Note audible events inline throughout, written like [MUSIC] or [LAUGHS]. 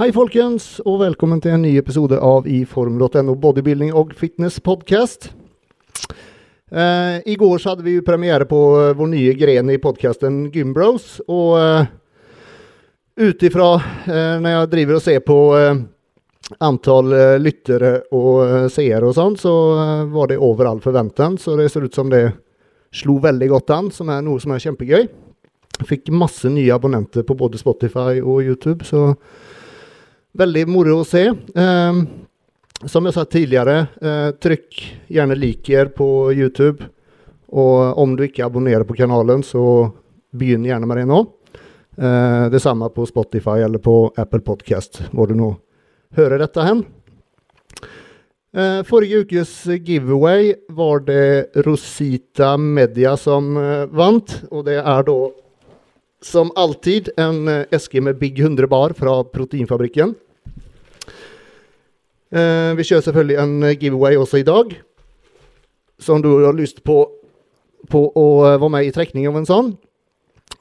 Hei, folkens, og velkommen til en ny episode av iform.no bodybuilding og fitness podcast. Eh, I går så hadde vi jo premiere på eh, vår nye gren i podkasten Gymbros. Og eh, ut ifra eh, når jeg driver og ser på eh, antall eh, lyttere og eh, seere og sånn, så var det over all forventning. Så det ser ut som det slo veldig godt an, som er noe som er kjempegøy. Fikk masse nye abonnenter på både Spotify og YouTube, så Veldig moro å se. Eh, som jeg sa tidligere, eh, trykk gjerne liker på YouTube. Og om du ikke abonnerer på kanalen, så begynn gjerne med det nå. Eh, det samme på Spotify eller på Apple Podcast, hvor du nå hører dette hen. Eh, forrige ukes giveaway var det Rosita Media som eh, vant, og det er da som alltid en eh, eske med Big 100 bar fra Proteinfabrikken. Eh, vi kjører selvfølgelig en eh, giveaway også i dag. Så om du har lyst på, på å eh, være med i trekning av en sånn,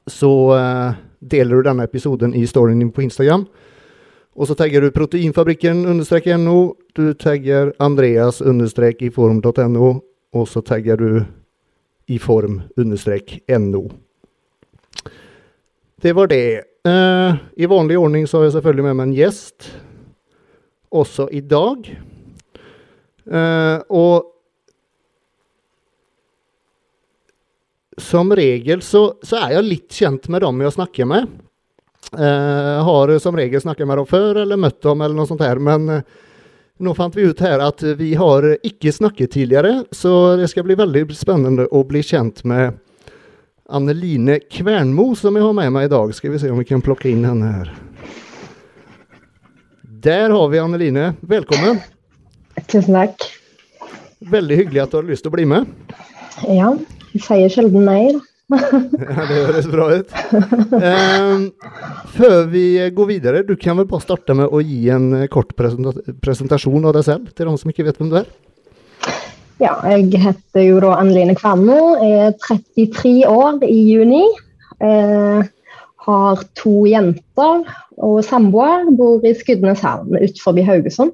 så eh, deler du denne episoden i storyen din på Instagram. Og så tagger du proteinfabrikken understrek no, du tagger Andreas understrek i og så tagger du i form understrek no. Det var det. Uh, I vanlig ordning så har jeg selvfølgelig med meg en gjest også i dag. Uh, og som regel så, så, er jeg litt kjent med dem jeg snakker med. Uh, har som regel snakket med dem før eller møtt dem eller noe sånt her, men nå fant vi ut her at vi har ikke snakket tidligere, så det skal bli veldig spennende å bli kjent med Anneline Kvernmo som jeg har med meg i dag. Skal vi se om vi kan plukke inn henne her. Der har vi Anneline. Velkommen. Tusen takk. Veldig hyggelig at du har lyst til å bli med. Ja, vi sier sjelden nei, da. [LAUGHS] ja, det høres bra ut. Um, før vi går videre, du kan vel bare starte med å gi en kort presentasjon av deg selv til de som ikke vet hvem du er? Ja, jeg heter jo da Anne-Line Kvanmo, er 33 år i juni. Eh, har to jenter og samboer, bor i Skudeneshavn utenfor Haugesund.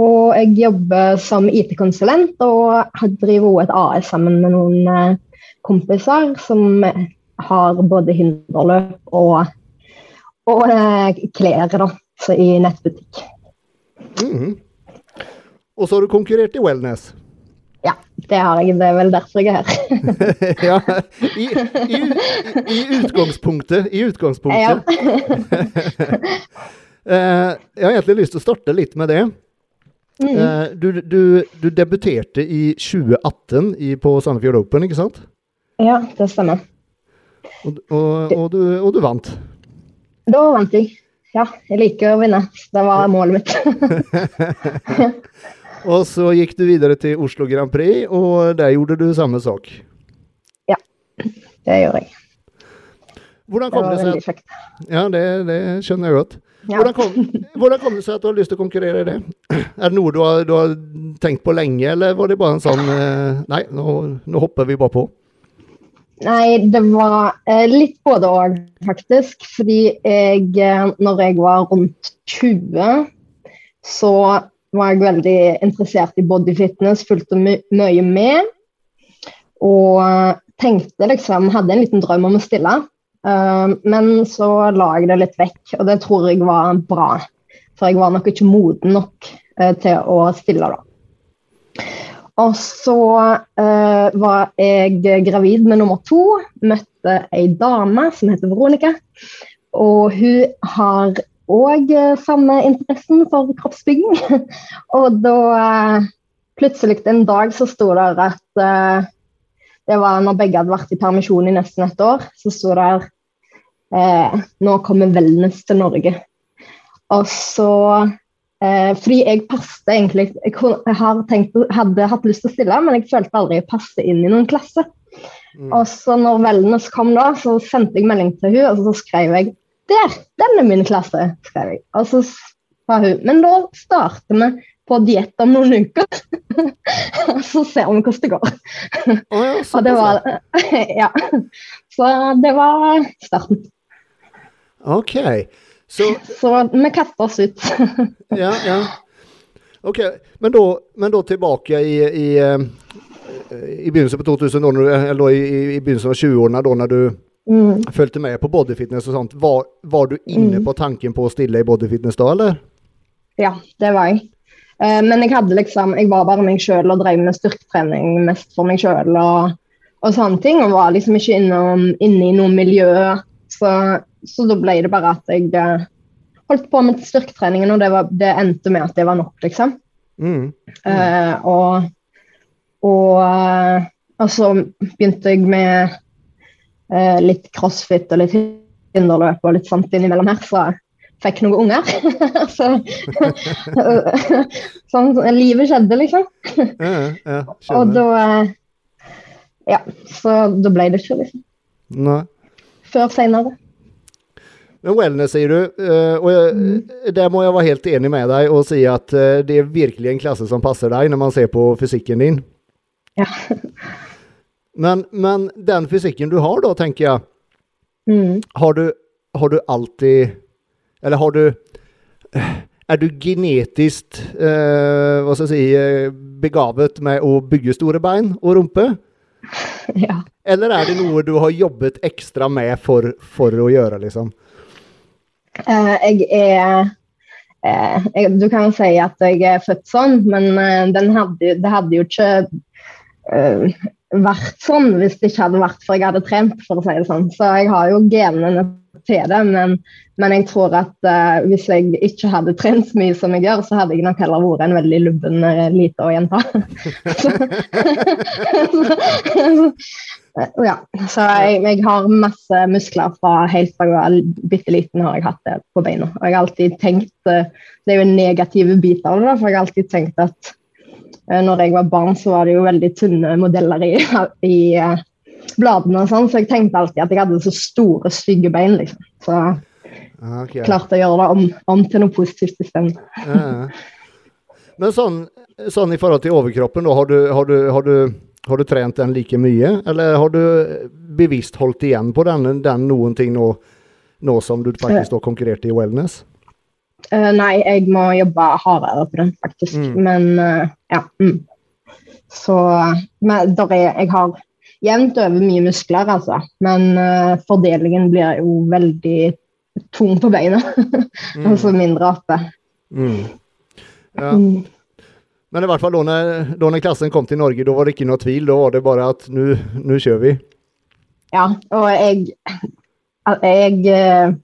Og jeg jobber som IT-konsulent og driver også et AS sammen med noen eh, kompiser som har både hinderløp og, og eh, klær da, i nettbutikk. Mm -hmm. Og så har du konkurrert i wellness? Ja, det har jeg. Det er vel derfor jeg er her. [LAUGHS] ja, i, i, i, utgangspunktet. I utgangspunktet. Uh, [LAUGHS] jeg har egentlig lyst til å starte litt med det. Mm. Uh, du, du, du, debuterte i 2018 i, på Sandefjord Open, ikke sant? Ja, det stemmer. Og, og, og, du, og du vant? Da vant jeg. Ja, jeg liker å vinne. Det var målet mitt. [LAUGHS] Og så gikk du videre til Oslo Grand Prix, og der gjorde du samme sak. Ja, det gjorde jeg. Hvordan kom det, var det veldig kjekt. Ja, det, det, skjønner jeg godt. Ja. Hvordan, kom, hvordan, kom, det seg at du har lyst til å konkurrere i det? Er det noe du har, du har, tenkt på lenge, eller var det bare en sånn eh, Nei, nå, nå hopper vi bare på. Nei, det var eh, litt både òg, faktisk. Fordi jeg, eh, når jeg var rundt 20, så var jeg veldig interessert i bodyfitness, fulgte my mye med. Og tenkte liksom Hadde en liten drøm om å stille. Uh, men så la jeg det litt vekk, og det tror jeg var bra. For jeg var nok ikke moden nok uh, til å stille, da. Og så uh, var jeg gravid med nummer to. Møtte ei dame som heter Veronica. Og hun har og eh, samme interessen for kroppsbygging. [LAUGHS] og da eh, plutselig en dag så sto det at eh, det var når begge hadde vært i permisjon i nesten et år, så sto det eh, nå kommer wellness til Norge. Og så eh, Fordi jeg passet egentlig Jeg, har tenkt, hadde hatt lyst til å stille, men jeg følte aldri jeg passet inn i noen klasse. Mm. Og så når wellness kom da, så sendte jeg melding til hun, og så skrev jeg der! Den er min klasse, skrev jeg. Og så sa hun Men da starter vi på diett om noen uker. [LAUGHS] og så ser vi hvordan det går. Oh, ja, og det var [LAUGHS] Ja. Så det var starten. OK. Så, så vi kaster oss ut. [LAUGHS] ja, ja. Ok, men da, men da tilbake i, i, i begynnelsen på 2000, eller i, i begynnelsen av 20-årene, da når du mm. fulgte med på bodyfitness og sånt, var, var du inne mm. på tanken på å stille i bodyfitness da, eller? Ja, det var jeg. Uh, men jeg hadde liksom, jeg var bare meg sjøl og drev med styrketrening mest for meg sjøl og, og, sånne ting. Og var liksom ikke inne, inne i noe miljø. Så, så, da ble det bare at jeg uh, holdt på med styrketreningen, og det, var, det, endte med at det var nok, liksom. Mm. Uh, og, og, og, så begynte jeg med litt crossfit og litt hinderløp og litt sånt innimellom her. så fikk noen unger. [LAUGHS] så, [LAUGHS] sånn, livet skjedde, liksom. ja, ja, og da Ja, så da ble det ikke, liksom. Nei. Før seinere. Wellness sier du, eh, og mm. der må jeg være helt enig med deg og si at eh, det er virkelig en klasse som passer deg når man ser på fysikken din. Ja. Men, men den fysikken du har da, tenker jeg, mm. har, du, har du alltid eller har du Er du genetisk eh, hva skal jeg si, eh, begavet med å bygge store bein og rumpe? [LAUGHS] Ja. Eller er det noe du har jobbet ekstra med for, for å gjøre, liksom? Uh, jeg er uh, jeg, Du kan si at jeg er født sånn, men uh, hadde, det hadde jo ikke vært sånn hvis det ikke hadde vært for jeg hadde trent, for å si det sånn. Så jeg har jo genene til det. Men, men jeg tror at uh, hvis jeg ikke hadde trent så mye som jeg gjør, så hadde jeg nok heller vært en veldig lubben uh, lita jente. [LAUGHS] [LAUGHS] ja, så jeg, jeg, har masse muskler fra helt fra jeg var bitte liten har jeg hatt det på beina. Og jeg har alltid tenkt, uh, Det er jo en negativ bit av det, for jeg har alltid tenkt at når jeg var barn, så var det jo veldig tynne modeller i, [LAUGHS] i bladene og sånn, så jeg tenkte alltid at jeg hadde så store, stygge bein, liksom. Så jeg okay. klarte å gjøre det om, om til noe positivt isteden. Ja. Men sånn, sånn, i forhold til overkroppen, da, har du, har, du, har, du, har du, trent den like mye? Eller har du bevisst holdt igjen på den, den noen ting nå, nå som du faktisk har konkurrert i wellness? Uh, nei, jeg må jobbe hardere på den, faktisk. Mm. Men uh, ja. Mm. Så men, er, jeg har jevnt over mye muskler, altså. Men uh, fordelingen blir jo veldig tung på beina. [LAUGHS] mm. altså mindre oppe. Mm. Ja. Mm. Men i hvert fall da når, klassen kom til Norge, da var det ikke noe tvil. Da var det bare at nå kjører vi. Ja, og jeg, jeg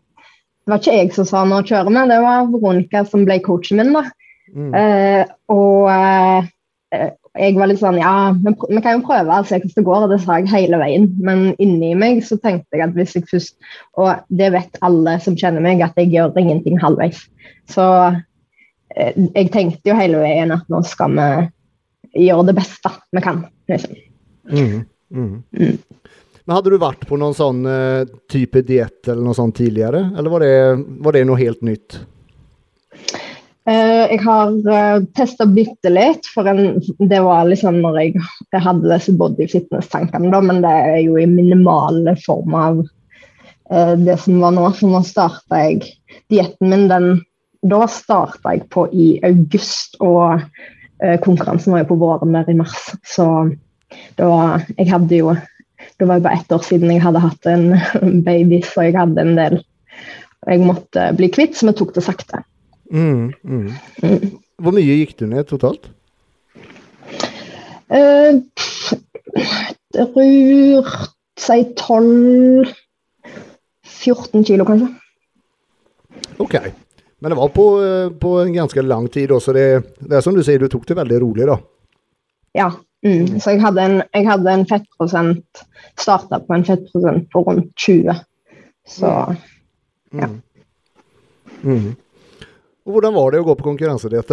Det var ikke jeg som sa når å kjøre med, det var Veronica som ble coachen min. da. Mm. Uh, og uh, jeg var litt sånn Ja, vi, vi kan jo prøve og se hvordan det går. Og det sa jeg hele veien. Men inni meg så tenkte jeg at hvis jeg først Og det vet alle som kjenner meg, at jeg gjør ingenting halvveis. Så eh, jeg tenkte jo hele veien at nå skal vi gjøre det beste vi kan. Liksom. Mm, mm. Men Hadde du vært på noen sånn uh, type diett eller noe sånt tidligere, eller var det, var det noe helt nytt? Uh, jeg har uh, testa bitte litt, for en, det var liksom når jeg, jeg hadde disse body fitness-tankene, men det er jo i minimale form av uh, det som var nå. Så nå starta jeg dietten min den Da starta jeg på i august, og konkurransen var jo på våren der i mars. Så da Jeg hadde jo Det var bare ett år siden jeg hadde hatt en [LAUGHS] baby, så jeg hadde en del jeg måtte bli kvitt, så vi tok det sakte. Mm, mm. Hvor mye gikk du ned totalt? Uh, Rurt si 12-14 kilo, kanskje. OK. Men det var på, eh, på en ganske lang tid også. Det, det, er som du sier, du tok det veldig rolig, da. Ja. Mm. Så jeg hadde en, jeg hadde en fettprosent Starta på en fettprosent på rundt 20. Så mm. ja. Mm. Og Hvordan var det å gå på konkurransediett?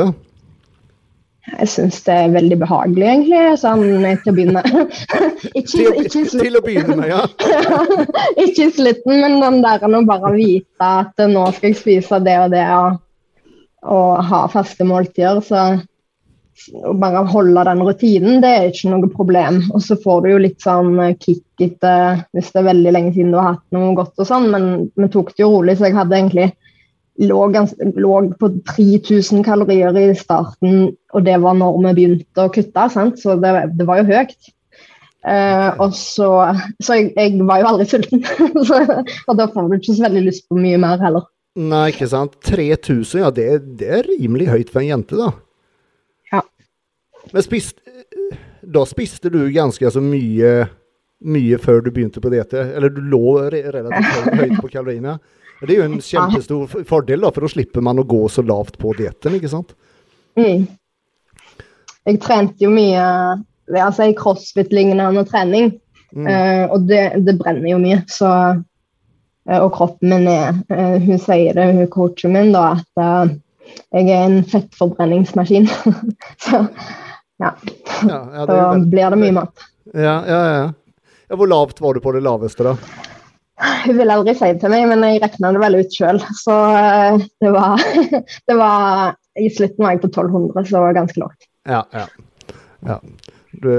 Jeg syns det er veldig behagelig, egentlig, sånn til å begynne [LAUGHS] ikke, til, ikke til, å begynne med, ja. [LAUGHS] ikke i slutten, men den der å bare vite at nå skal jeg spise det og det, og, og ha faste måltider. Så bare holde den rutinen, det er ikke noe problem. Og så får du jo litt sånn kick etter hvis det er veldig lenge siden du har hatt noe godt og sånn, men vi tok det jo rolig, så jeg hadde egentlig lå, lå på 3000 kalorier i starten, og det var når vi begynte å kutte, sant? så det, det var jo høyt. Uh, og så, så jeg, jeg, var jo aldri sulten, [LAUGHS] og da får du ikke så veldig lyst på mye mer heller. Nei, ikke sant. 3000, ja det, det er rimelig høyt for en jente, da. Men spist, da spiste du ganske så mye, mye før du begynte på diett? Eller du lå relativt høyt på kaloriene? Det er jo en kjempestor fordel, da, for da slipper man å gå så lavt på dietten, ikke sant? Mm. Jeg trente jo mye altså i crossfit-lignende trening. Mm. Uh, og det, det, brenner jo mye. Så, uh, og kroppen min er uh, Hun sier det, hun coachen min, da, at jeg er en fettforbrenningsmaskin. [LAUGHS] så ja. ja, ja da [LAUGHS] blir det mye mat. Ja, ja, ja. Hvor lavt var du på det laveste, da? Hun ville aldri si det til meg, men jeg regna det vel ut sjøl. Så det var, [LAUGHS] det var I slutten var jeg på 1200, så det var ganske lavt. Ja, ja. ja. Du,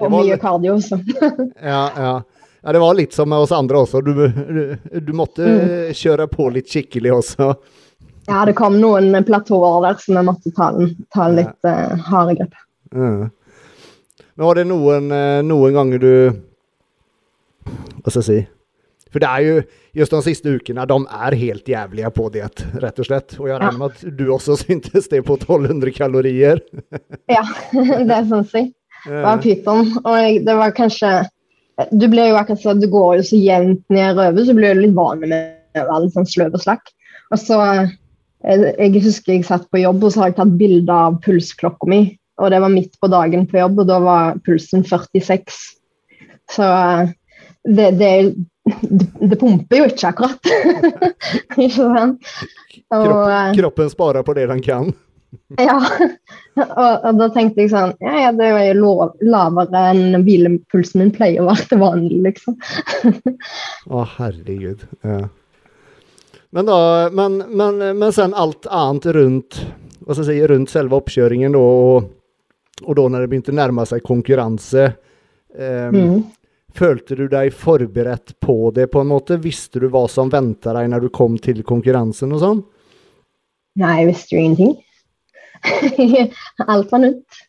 og mye kardio, så. [LAUGHS] ja, ja. ja, det var litt som med oss andre også. Du, du, du måtte mm. kjøre på litt skikkelig også. Ja, det kom noen platåer der som jeg måtte ta, ta litt uh, harde grep. Ja. Men var det noen, uh, noen ganger du Hva skal jeg si For det er jo just de siste ukene, de er helt jævlige på diett, rett og slett. Og jeg regner med at du også [LAUGHS] syntes det på 1200 kalorier? [LAUGHS] ja, [LAUGHS] det er sånn å si. Det var pyton. Og det var kanskje Du blir jo akkurat sånn, du går jo så jevnt nedover, så blir du litt vanlig med å være litt sånn sløv og slakk. Og så jeg, jeg husker jeg satt på jobb, og så har jeg tatt bilde av pulsklokka mi. Og det var midt på dagen på jobb, og da var pulsen 46. Så det, det, det pumper jo ikke akkurat. [LAUGHS] ikke sant? Kroppen, kroppen sparer på det den kan? ja. Og, og, da tenkte jeg sånn Ja, ja, det er jo lavere enn hvilepulsen min pleier å være til vanlig, liksom. Å, herregud. Ja. Men da men, men, men sen alt annet rundt hva skal jeg si, rundt selve oppkjøringen, da, og, og da når det begynte å nærme seg konkurranse um, mm. Følte du deg forberedt på det, på en måte? Visste du hva som venta deg når du kom til konkurransen og sånn? Nei, jeg visste jo ingenting. [LAUGHS] alt var nytt.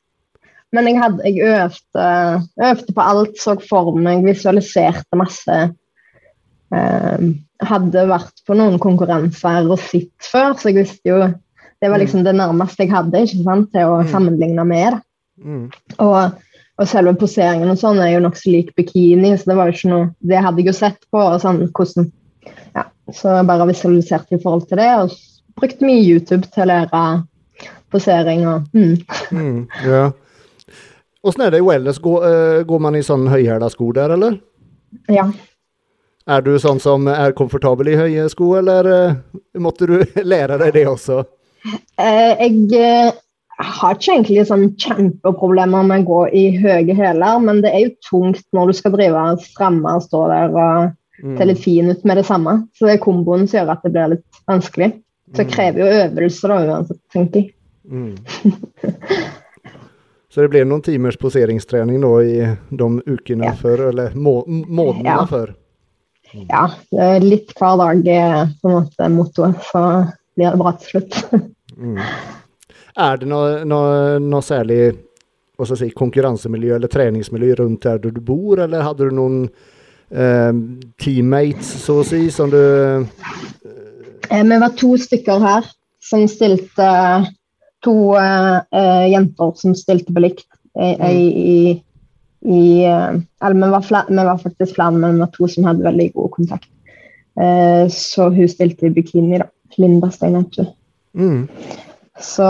Men jeg, hadde, jeg øvde, øvde, på alt, så for meg, visualiserte masse. Um, hadde vært på noen konkurranser og sett før, så jeg visste jo Det var liksom det nærmeste jeg hadde ikke sant, til å mm. sammenligne med. Mm. Og, og, selve poseringen og sånn er jo nokså lik bikini, så det var jo ikke noe Det hadde jeg jo sett på. og sånn, hvordan, ja, Så jeg bare visualiserte i forhold til det, og brukte mye YouTube til å lære posering og mm. mm, Ja. Åssen er det i wellness? Går, uh, går man i sånn høyhæla sko der, eller? Ja. Er du sånn som er komfortabel i høye sko, eller uh, måtte du [LAUGHS] lære deg det også? Uh, jeg har ikke egentlig sånn kjempeproblemer med å gå i høye hæler, men det er jo tungt når du skal drive og stramme og stå der og mm. se litt fin ut med det samme. Så det er komboen som gjør at det blir litt vanskelig. Så det mm. krever jo øvelse da uansett, tenker jeg. Mm. [LAUGHS] Så det blir noen timers poseringstrening nå i de ukene ja. før, eller må, månedene ja. før? Mm. Ja, litt hver dag er på en måte mottoet, så blir det bra til slutt. mm. Er det noe, noe, noe særlig si, konkurransemiljø eller treningsmiljø rundt der du bor, eller hadde du noen eh, teammates, så å si, som du eh, Vi var to stykker her som stilte to eh, jenter som stilte på likt. I, mm. i, i uh, eller vi var, flere, vi var, faktisk flere, men vi var to som hadde veldig god kontakt. Så hun stilte i bikini, da. Linda Steinettu. Mm. Så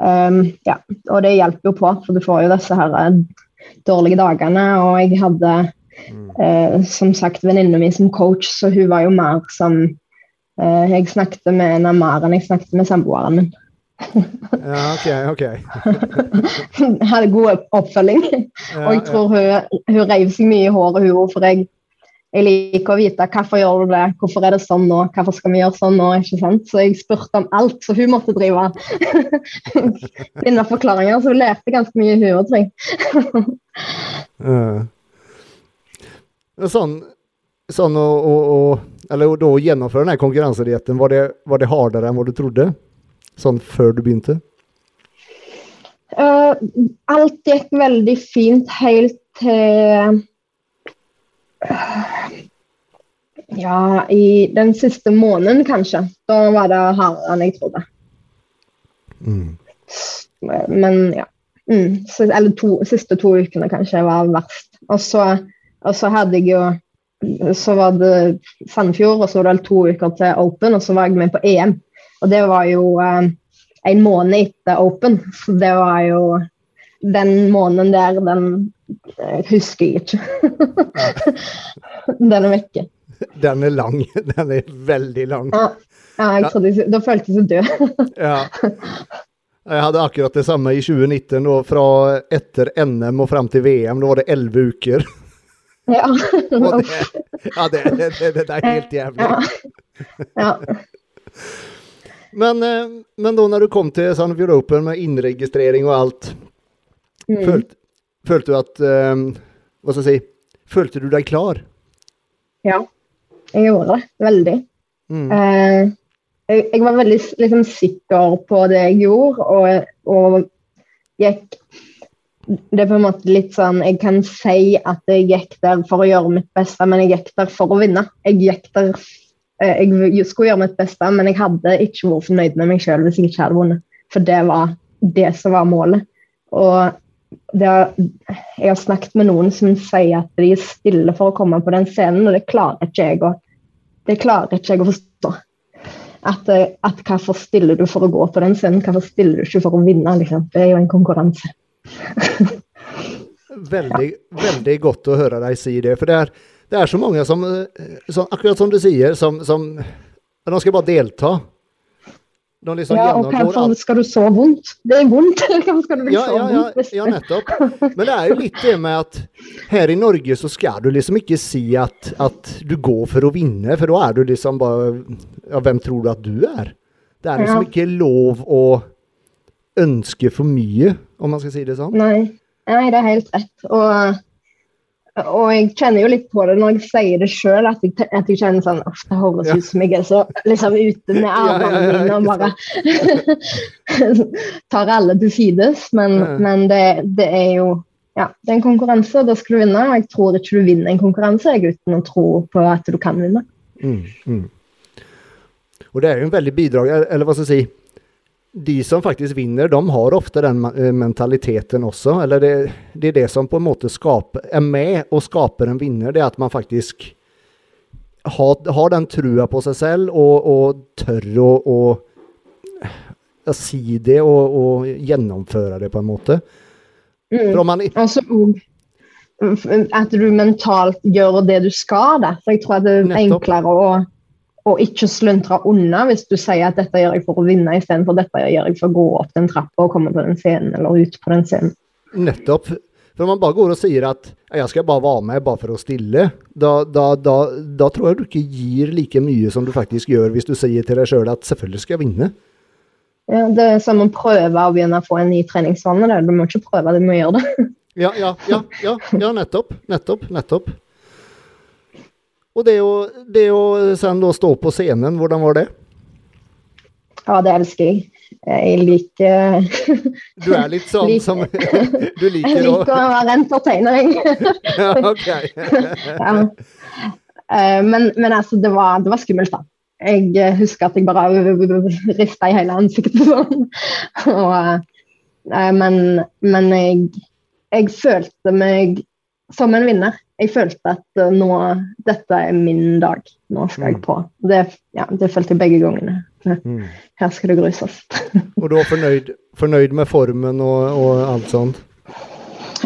um, ja. Og det hjelper jo på, for du får jo disse her dårlige dagene. Og jeg hadde mm. som sagt venninna mi som coach, så hun var jo mer som Jeg snakket med henne mer enn jeg snakket med samboeren min. Ja, OK. ok. [LAUGHS] Hadde god oppfølging. Ja, og jeg tror hun, hun reiv seg mye i håret, hun for jeg, jeg liker å vite hvorfor gjør du det, hvorfor er det sånn nå, hvorfor skal vi gjøre sånn nå? ikke sant? Så jeg spurte om alt, så hun måtte drive [LAUGHS] finne forklaringer. Så hun lærte ganske mye, hun òg, tror jeg. Sånn, sånn å, å, å eller da å gjennomføre denne konkurransedietten, var det, var det hardere enn hva du trodde? Sånn før du begynte? Uh, alt gikk veldig fint helt til Ja, i den siste måneden, kanskje. Da var det hardere enn jeg trodde. Mm. Men ja. Mm, så, eller to, siste to ukene kanskje var verst. Og så, og så hadde jeg jo Så var det Sandefjord, og så var det to uker til Open, og så var jeg med på EM. Og det var jo eh, en måned etter Open, så det var jo Den måneden der, den eh, husker jeg ikke. [LAUGHS] den er vekke. Den er lang. [LAUGHS] Den er veldig lang. Ja, ja jeg trodde, da føltes jeg død. [LAUGHS] ja. Jeg hadde akkurat det samme i 2019, da, fra etter NM og fram til VM. Da var det elleve uker. Ja. det, ja, det, det, det, det, er helt jævlig. Ja. ja. Men, eh, men da når du kom til Sandefjord Open med innregistrering og alt, mm. følte, følte, du at eh, Hva skal jeg si Følte du deg klar? Ja, jeg gjorde det. Veldig. Mm. Eh, jeg, jeg, var veldig liksom, sikker på det jeg gjorde, og, og gikk det er på en måte litt sånn Jeg kan si at jeg gikk der for å gjøre mitt beste, men jeg gikk der for å vinne. Jeg gikk der eh, Jeg skulle gjøre mitt beste, men jeg hadde ikke vært fornøyd med meg sjøl hvis jeg ikke hadde vunnet. For det var det som var målet. Og har, jeg har snakket med noen som sier at de er stille for å komme på den scenen, og det klarer ikke jeg å, klarer ikke jeg å forstå. At, eh, at, hvorfor stiller du for å gå på den scenen, hvorfor stiller du ikke for å vinne? Liksom? Det er jo en konkurranse. veldig, veldig godt å høre deg si det. For det er, det er så mange som, eh, som, akkurat som du sier, som, som De skal bare delta. Liksom ja, og hvorfor skal du så vondt? Det er vondt! [LAUGHS] Hvorfor skal du bli ja, så ja, vondt? Ja, nettopp. Men det er jo litt det med at her i Norge så skal du liksom ikke si at, at du går for å vinne, for da er du liksom bare Ja, hvem tror du at du er? Det er liksom ikke lov å ønske for mye, om man skal si det sånn. Nei, Nei det er helt rett. Og og jeg kjenner jo litt på det når jeg sier det sjøl, at, at, jeg kjenner sånn Uff, det høres ut som jeg er så liksom ute med [LAUGHS] armene mine og bare [LAUGHS] tar alle til sides. Men, men det, det, er jo ja, det er en konkurranse, og da skal du vinne. Og jeg tror ikke du vinner en konkurranse jeg, uten å tro på at du kan vinne. Mm, mm. Og det er jo en veldig bidrag, eller hva skal jeg si de som faktisk vinner, de har ofte den eh, mentaliteten også. Eller det, det, er det som på en måte skaper, er med og skaper en vinner. Det er at man faktisk har, har den trua på seg selv og, og tør å, å, å, si det og, og, gjennomføre det, på en måte. Mm. Man, altså, at du mentalt gjør det du skal. Da. For jeg tror det er nettopp. enklere å og ikke sluntre unna hvis du sier at dette gjør jeg for å vinne, istedenfor dette gjør jeg for å gå opp den trappa og komme på den scenen, eller ut på den scenen. Nettopp. For om man bare går og sier at jeg skal bare være med bare for å stille, da, da, da, da tror jeg du ikke gir like mye som du faktisk gjør hvis du sier til deg sjøl at selvfølgelig skal jeg vinne. Ja, det er som å prøve å begynne å få en ny treningsvane. Du må ikke prøve, du må gjøre det. ja, ja, ja, ja, ja, nettopp. Nettopp. Nettopp. Og det å, det å sen da stå på scenen, hvordan var det? Ja, det elsker jeg. Jeg liker Du er litt sånn som Du liker å Jeg liker å være entertainer, jeg. ja, ok. [LAUGHS] ja. Eh, men, men altså, det var, det var, skummelt, da. Jeg husker at jeg bare rista i hele ansiktet [LAUGHS] sånn. Og, eh, men, men jeg, jeg følte meg som en vinner jeg følte at uh, nå Dette er min dag. Nå skal jeg mm. på. Det, ja, det følte jeg begge gangene. Mm. Her skal det gruses. og du var fornøyd, fornøyd med formen og, og alt sånt?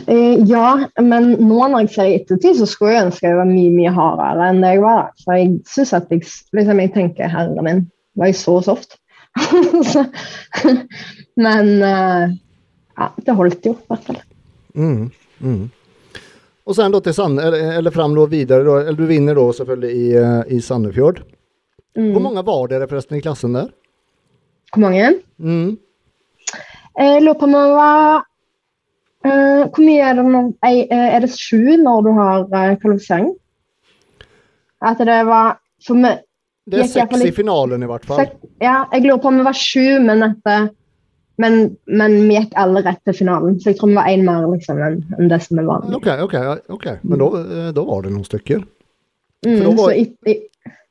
Eh, ja, men nå når jeg ser i ettertid, så skulle jeg ønske jeg var mye mye hardere enn det jeg var. For jeg syns at jeg liksom jeg tenker Herre min, var jeg så soft? [LAUGHS] men eh, ja, det holdt jo, i hvert fall. Mm, mm. Och sen då till Sand eller, eller fram då vidare då, eller du vinner då selvfølgelig i, eh, i Sandefjord. Mm. Hvor mange var dere forresten i klassen der? Hvor mange? Mm. Jeg lurer på om det var uh, Hvor mye er det nå? Er det sju når du har kvalifisering? At det var for vi Det er seks i finalen i hvert fall. sek- Ja, jeg lurer på om vi var sju, men at men, men vi gikk alle rett til finalen, så jeg tror vi var én mer liksom, enn det som er vanlig. Ok, ok, ok. Men da, eh, da var det noen stykker. Mm, var- så i, i,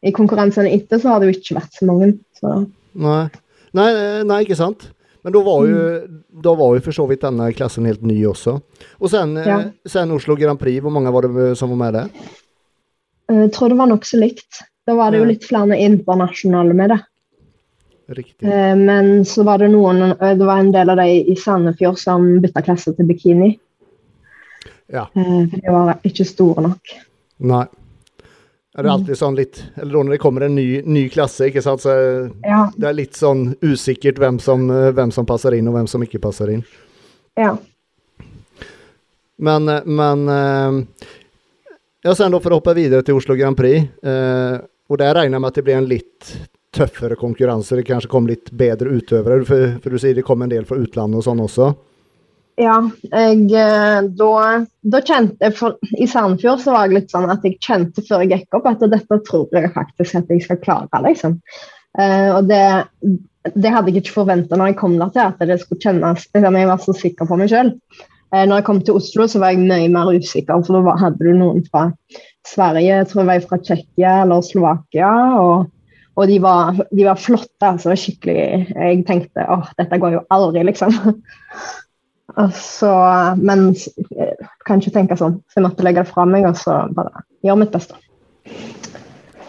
I konkurransene etter så har det jo ikke vært så mange. Så. Nei. Nei, eh, nei, ikke sant? Men da var jo, Mm. da var jo for så vidt denne klassen helt ny også. Og sen, eh, Ja. sen Oslo Grand Prix, hvor mange var det som var med der? Jeg tror det var nokså likt. Da var det jo litt flere internasjonale med det. Riktig. Eh, Men så var det noen eh, Det var en del av de i Sandefjord som bytta klasse til bikini. Ja. Eh, For de var ikke store nok. Nei. Er det alltid sånn litt Eller når det kommer en ny, ny klasse, ikke sant, så Ja. det er litt sånn usikkert hvem som, hvem som passer inn, og hvem som ikke passer inn. ja. Men, men Ja, sen da for å hoppe videre til Oslo Grand Prix. eh, og der regner jeg med at det blir en litt tøffere konkurranse. Det kanskje kom litt bedre utøvere, for, for du sier det kom en del fra utlandet og sånn også. Ja, jeg, eh, da, da kjente for, I Sandefjord så var jeg litt sånn at jeg kjente før jeg gikk opp at dette tror jeg faktisk at jeg skal klare. liksom. Eh, og det, det hadde jeg ikke forventa når jeg kom der til, at det skulle kjennes liksom, Jeg var så sikker på meg sjøl. Eh, når jeg kom til Oslo, så var jeg mye mer usikker, for da hadde du noen fra Sverige, jeg tror jeg var fra Tsjekkia eller Slovakia. og og de var, de var flotte. altså skikkelig, Jeg tenkte åh, dette går jo aldri, liksom. [LAUGHS] Altså, men jeg kan ikke tenke sånn, så jeg måtte legge det fra meg og så bare gjøre mitt beste.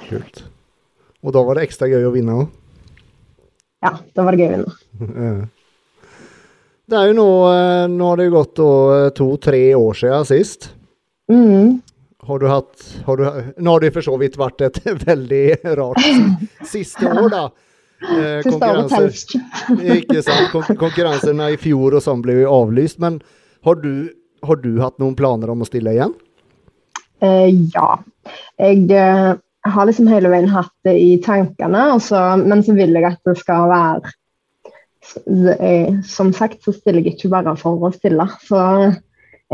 Kult. Og da var det ekstra gøy å vinne òg. Ja, da var det gøy å vinne. [LAUGHS] Det er jo nå eh, Nå har det jo gått to-tre år siden sist. Mm. Har du hatt har du, Nå har det for så vidt vært et [LAUGHS] veldig rart [CLEARS THROAT] siste år, da. Eh, konkurranser- [LAUGHS] konkurransene i fjor og sånn ble jo avlyst. Men har du, har du hatt noen planer om å stille igjen? Eh, ja. Jeg eh, har liksom hele veien hatt det i tankene, så, men så vil jeg at det skal være det er, Som sagt så stiller jeg ikke bare for å stille. Så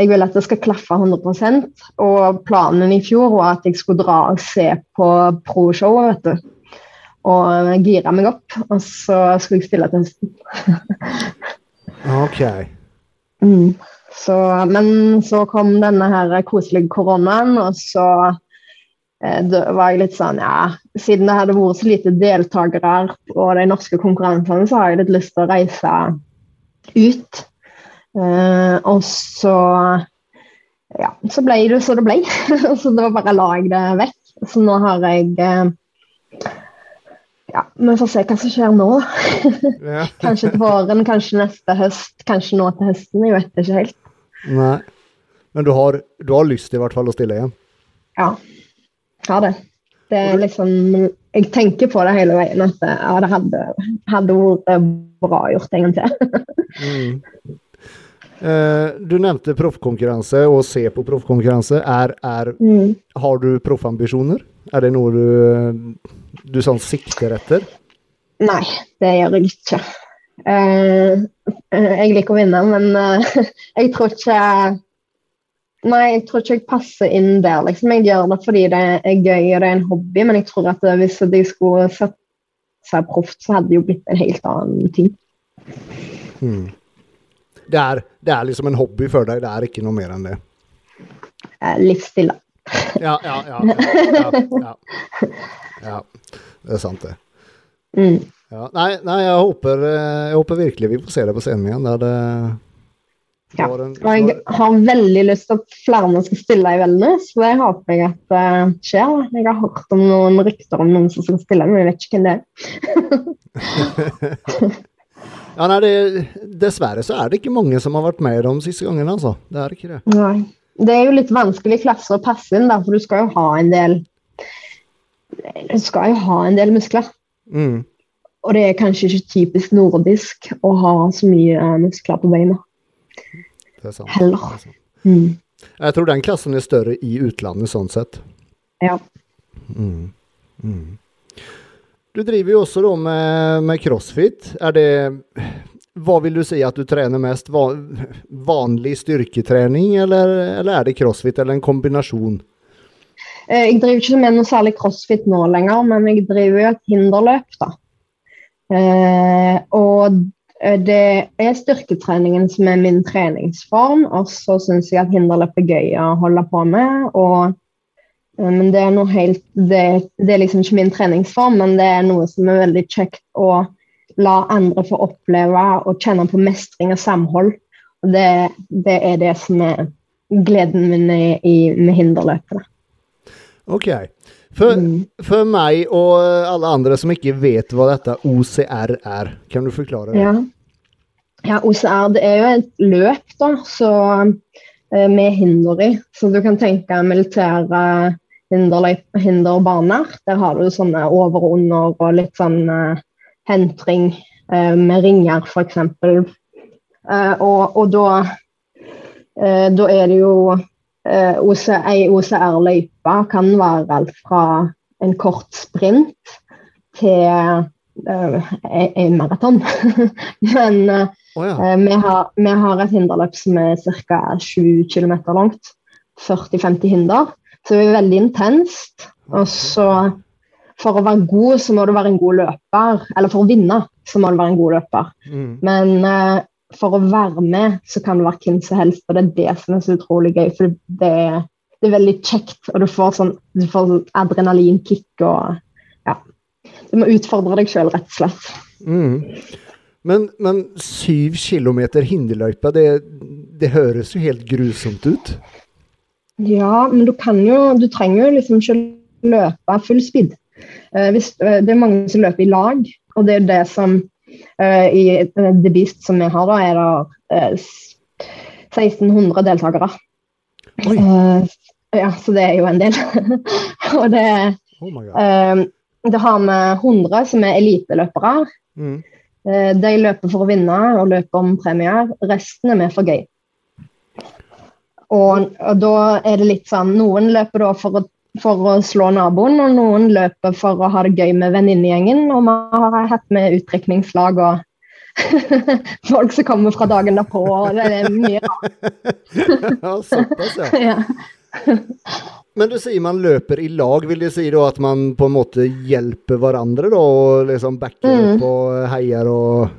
jeg vil at det skal klaffe 100% Og planen i fjor var at jeg skulle dra og se på pro-showet, vet du. Og gire meg opp. Og så skulle jeg stille til høsten. OK. Mm. Så, men så kom denne her koselige koronaen, og så eh, var jeg litt sånn Ja, siden det hadde vært så lite deltakere på de norske konkurransene, så har jeg litt lyst til å reise ut. Eh, og så Ja, så ble det så det ble. [LAUGHS] så det var bare la jeg det vekk. Så nå har jeg eh, Ja, vi får se hva som skjer nå. [LAUGHS] [LAUGHS] Kanskje til våren, kanskje neste høst, kanskje nå til høsten. Jeg vet ikke helt. Nei. Men du har, du har lyst i hvert fall å stille igjen? Ja, jeg har det. Det er liksom Jeg tenker på det hele veien at ja, det hadde, hadde vært bra gjort en gang til. Mm. Eh, du nevnte proffkonkurranse og se på proffkonkurranse. Er, er, Mm. har du proffambisjoner? Er det noe du, du sånn sikter etter? Nei, det gjør jeg ikke. Eh, jeg liker å vinne, men uh, [LAUGHS] jeg tror ikke Nei, jeg tror ikke jeg passer inn der. liksom. Jeg gjør det fordi det er gøy og det er en hobby, men jeg tror at hvis jeg skulle sett seg proft, så hadde det jo blitt en helt annen ting. Mm. Det, er, det er liksom en hobby for deg, det er ikke noe mer enn det? Eh, da. Ja, ja, ja. ja, det er sant, det. Mm. Ja, nei, nei jeg, håper, eh, jeg håper virkelig vi får se det på scenen igjen. Der det, Ja, Og jeg har veldig lyst til at flere skal stille i Wellness, så det håper jeg at det skjer. Jeg har hørt om noen rykter om noen som skal stille, men jeg vet ikke hvem det er. [LAUGHS] [LAUGHS] ja, nei, det, dessverre så er det ikke mange som har vært med de siste gangene, altså. Det er ikke det. Nei. Det er jo litt vanskelig klasse å passe inn, da, for du skal jo ha en del Du skal jo ha en del muskler. Mm. Og det er kanskje ikke typisk nordisk å ha så mye eh, muskler på beina. Det er sant. Heller. Det er sant. Mm. Jeg tror den klassen er større i utlandet sånn sett. Ja. Mm. Mm. Du driver jo også med, med crossfit. Er det Hva vil du si at du trener mest? Va, vanlig styrketrening, eller, eller er det crossfit, eller en kombinasjon? Eh, jeg driver ikke med noe særlig crossfit nå lenger, men jeg driver jo et hinderløp, da. Eh, og eh, det er styrketreningen som er min treningsform, og så syns jeg at hinderløp er gøy å holde på med. Og, men det er noe helt det, det, er liksom ikke min treningsform, men det er noe som er veldig kjekt å la andre få oppleve og kjenne på mestring og samhold. Og det, det er det som er gleden min i, i, med hinderløpene. Ok. For, mm. for, meg og alle andre som ikke vet hva dette OCR er, kan du forklare det? Ja, ja OCR det er jo et løp da, så, eh, med hinder i. Så du kan tenke militære hinderbaner. Der har du sånne over og under og litt sånn uh, hentring uh, med ringer, f.eks. Uh, og, og da, uh, da er det jo Eh, ei OCR-løype kan være alt fra en kort sprint til uh, en maraton. [LAUGHS] Men oh, ja. uh, vi, har, vi, har, et hinderløp som er ca. 7 km langt. 40-50 hinder. Så det er veldig intenst. Og så for å være god, så må du være en god løper. Eller for å vinne, så må du være en god løper. Mm. Men uh, for å være med, så kan det være hvem som helst. Og det er det som er så utrolig gøy. For det, det er veldig kjekt, og du får sånn, du får sånn adrenalinkick og Ja. Du må utfordre deg sjøl, rett og slett. Mm. Men, men, syv kilometer hinderløype, det, det høres jo helt grusomt ut? Ja, men du kan jo Du trenger jo liksom ikke løpe full speed. Uh, hvis, uh, det er mange som løper i lag, og det er det som Uh, I The Beast som vi har, da, er det uh, 1600 deltakere. Uh, ja, så det er jo en del. [LAUGHS] og det oh Det har vi 100 som er eliteløpere. Mm. de løper for å vinne og løper om premier. Resten er med for gøy. Og, og, da er det litt sånn Noen løper da for å for å slå naboen, og noen løper for å ha det gøy med venninnegjengen. Og vi har hatt med utdrikningslag og [LAUGHS] folk som kommer fra dagen derpå. Og det er mye [LAUGHS] ja. [LAUGHS] ja. Men du sier man løper i lag. Vil det si da at man på en måte hjelper hverandre? da, Og liksom backer mm. opp og heier og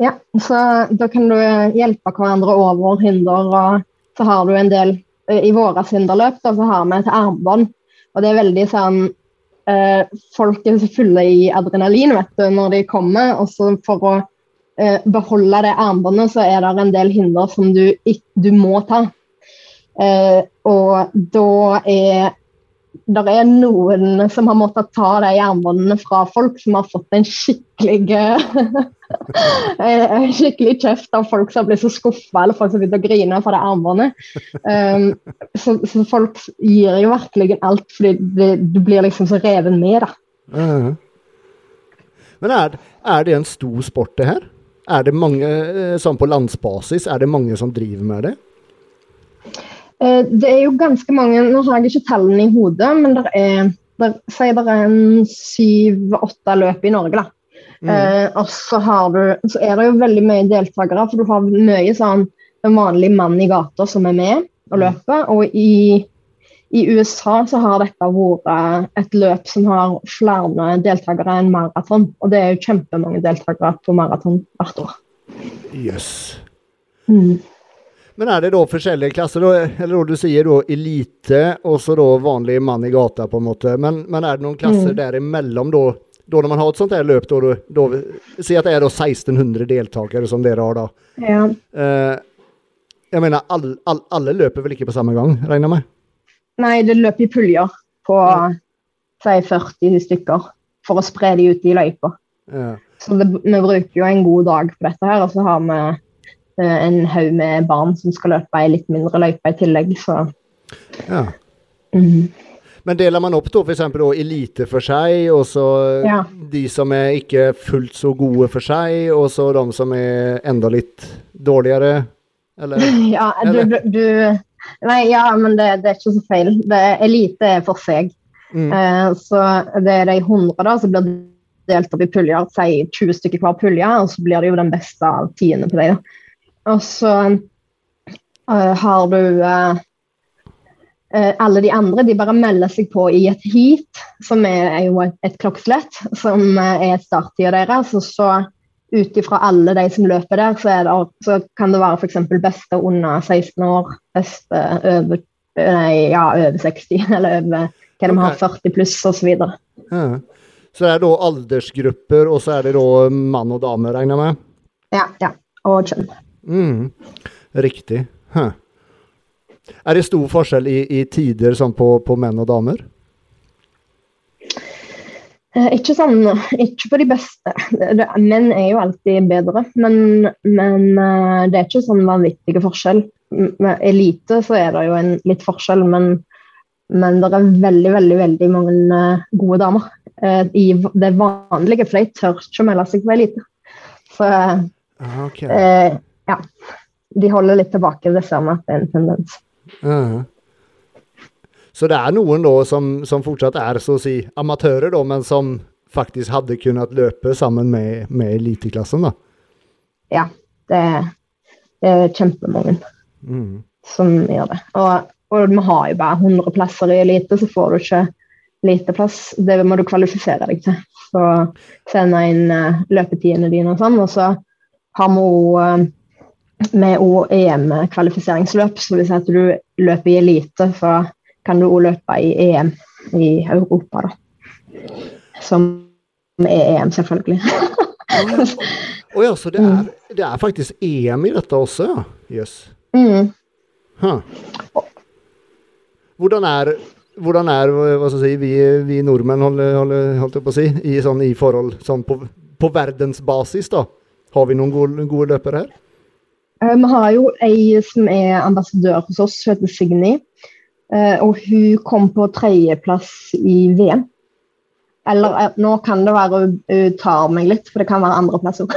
Ja, så da kan du hjelpe hverandre over hinder, og så har du en del i våre hinderløp så har vi et armbånd. Og det er veldig sånn eh, Folk er fulle i adrenalin vet du, når de kommer. Og så for å eh, beholde det armbåndet, så er det en del hinder som du, du må ta. Eh, og da er det er noen som har måttet ta de armbåndene fra folk som har fått en skikkelig [LAUGHS] en skikkelig kjeft av folk som blir så skuffa, eller folk som begynner å grine fra det armbåndet. Um, så, så, folk gir jo virkelig alt, fordi det, du blir liksom så reven med, da. Uh Men er, er, det en stor sport, det her? Er det mange, sånn på landsbasis, er det mange som driver med det? Eh, det er jo ganske mange Nå har jeg ikke tallene i hodet, men det er der, sier det er en syv-åtte løp i Norge. da. Mm. Eh, og så, du, så, er det jo veldig mye deltakere, for du har mye sånn en vanlig mann i gata som er med og mm. løper. Og i, i, USA så har dette vært et løp som har flere deltakere enn maraton. Og det er jo kjempemange deltakere på maraton hvert år. Yes. Mm. Men er det da forskjellige klasser, eller du sier da elite og så da vanlig mann i gata, på en måte. Men, men er det noen klasser mm. derimellom, da, da når man har et sånt her løp, da, da, Si at det er da 1600 deltakere som dere har, da. Ja. Uh, jeg mener, alle, all, alle løper vel ikke på samme gang, regner jeg med? Nei, det løper i puljer på si 40 stykker, for å spre de ut i løypa. Ja. Så det, vi bruker jo en god dag på dette her, og så har vi Eh, en haug med barn som skal løpe ei litt mindre løype i tillegg, så ja. Mm. Men deler man opp da f.eks. elite for seg, og så ja. de som er ikke fullt så gode for seg, og så de som er enda litt dårligere? Eller? [LAUGHS] ja, du, du, Nei, ja, men det, det, er ikke så feil. Det, elite er for seg. Mm. Uh, så det er de 100 da, som blir delt opp i puljer, si 20 stykker hver pulje, og så blir det jo den beste av tiende på dem. Og så uh, har du uh, eh, alle de andre de bare melder seg på i et heat, som er, er jo et, et klokkeslett, som eh, er starttida deres. Og så ut ifra alle de som løper der, så, det, så kan det være f.eks. beste under 16 år, beste over, nei, ja, over 60, [LAUGHS] eller over hva de har, 40 pluss osv. Ja. Så det er da aldersgrupper, og så er det da mann og dame, regner jeg med? Ja. ja. Og kjønn. Mm. Riktig. Huh. Er det stor forskjell i, i tider sånn på, på menn og damer? Eh, ikke sånn Ikke på de beste. Menn er jo alltid bedre, men, men eh, det er ikke sånn vanvittig forskjell. Med elite så er det jo en litt forskjell, men, men det er veldig, veldig veldig mange eh, gode damer i det vanlige, for de tør ikke å melde seg på elite. Så ah, okay. eh, ja. De holder litt tilbake, det ser vi at det er en tendens. Uh -huh. Så det er noen da som, som, fortsatt er så å si amatører, da, men som faktisk hadde kunnet løpe sammen med, med eliteklassen, da? Ja, det, det er kjempemange mm. som gjør det. Og, og, vi har jo bare 100 plasser i elite, så får du ikke eliteplass. Det må du kvalifisere deg til. Så sende inn uh, løpetidene dine og sånn. Og så har vi òg med EM-kvalifiseringsløp, så hvis si du løper i elite så kan du òg løpe i EM i Europa, da. Som er EM, selvfølgelig. [LAUGHS] Å ja, så det er, det er, faktisk EM i dette også, ja? Jøss. Yes. Mm. Huh. Hvordan er hvordan er si, vi, vi nordmenn holdt jeg på å si, i, sånn, i forhold sånn på, på verdensbasis, da? Har vi noen gode, gode løpere her? Uh, vi har jo ei som er ambassadør hos oss, hun heter Signy. Uh, og hun kom på tredjeplass i VM. Eller uh, nå kan det være hun tar meg litt, for det kan være andreplass òg.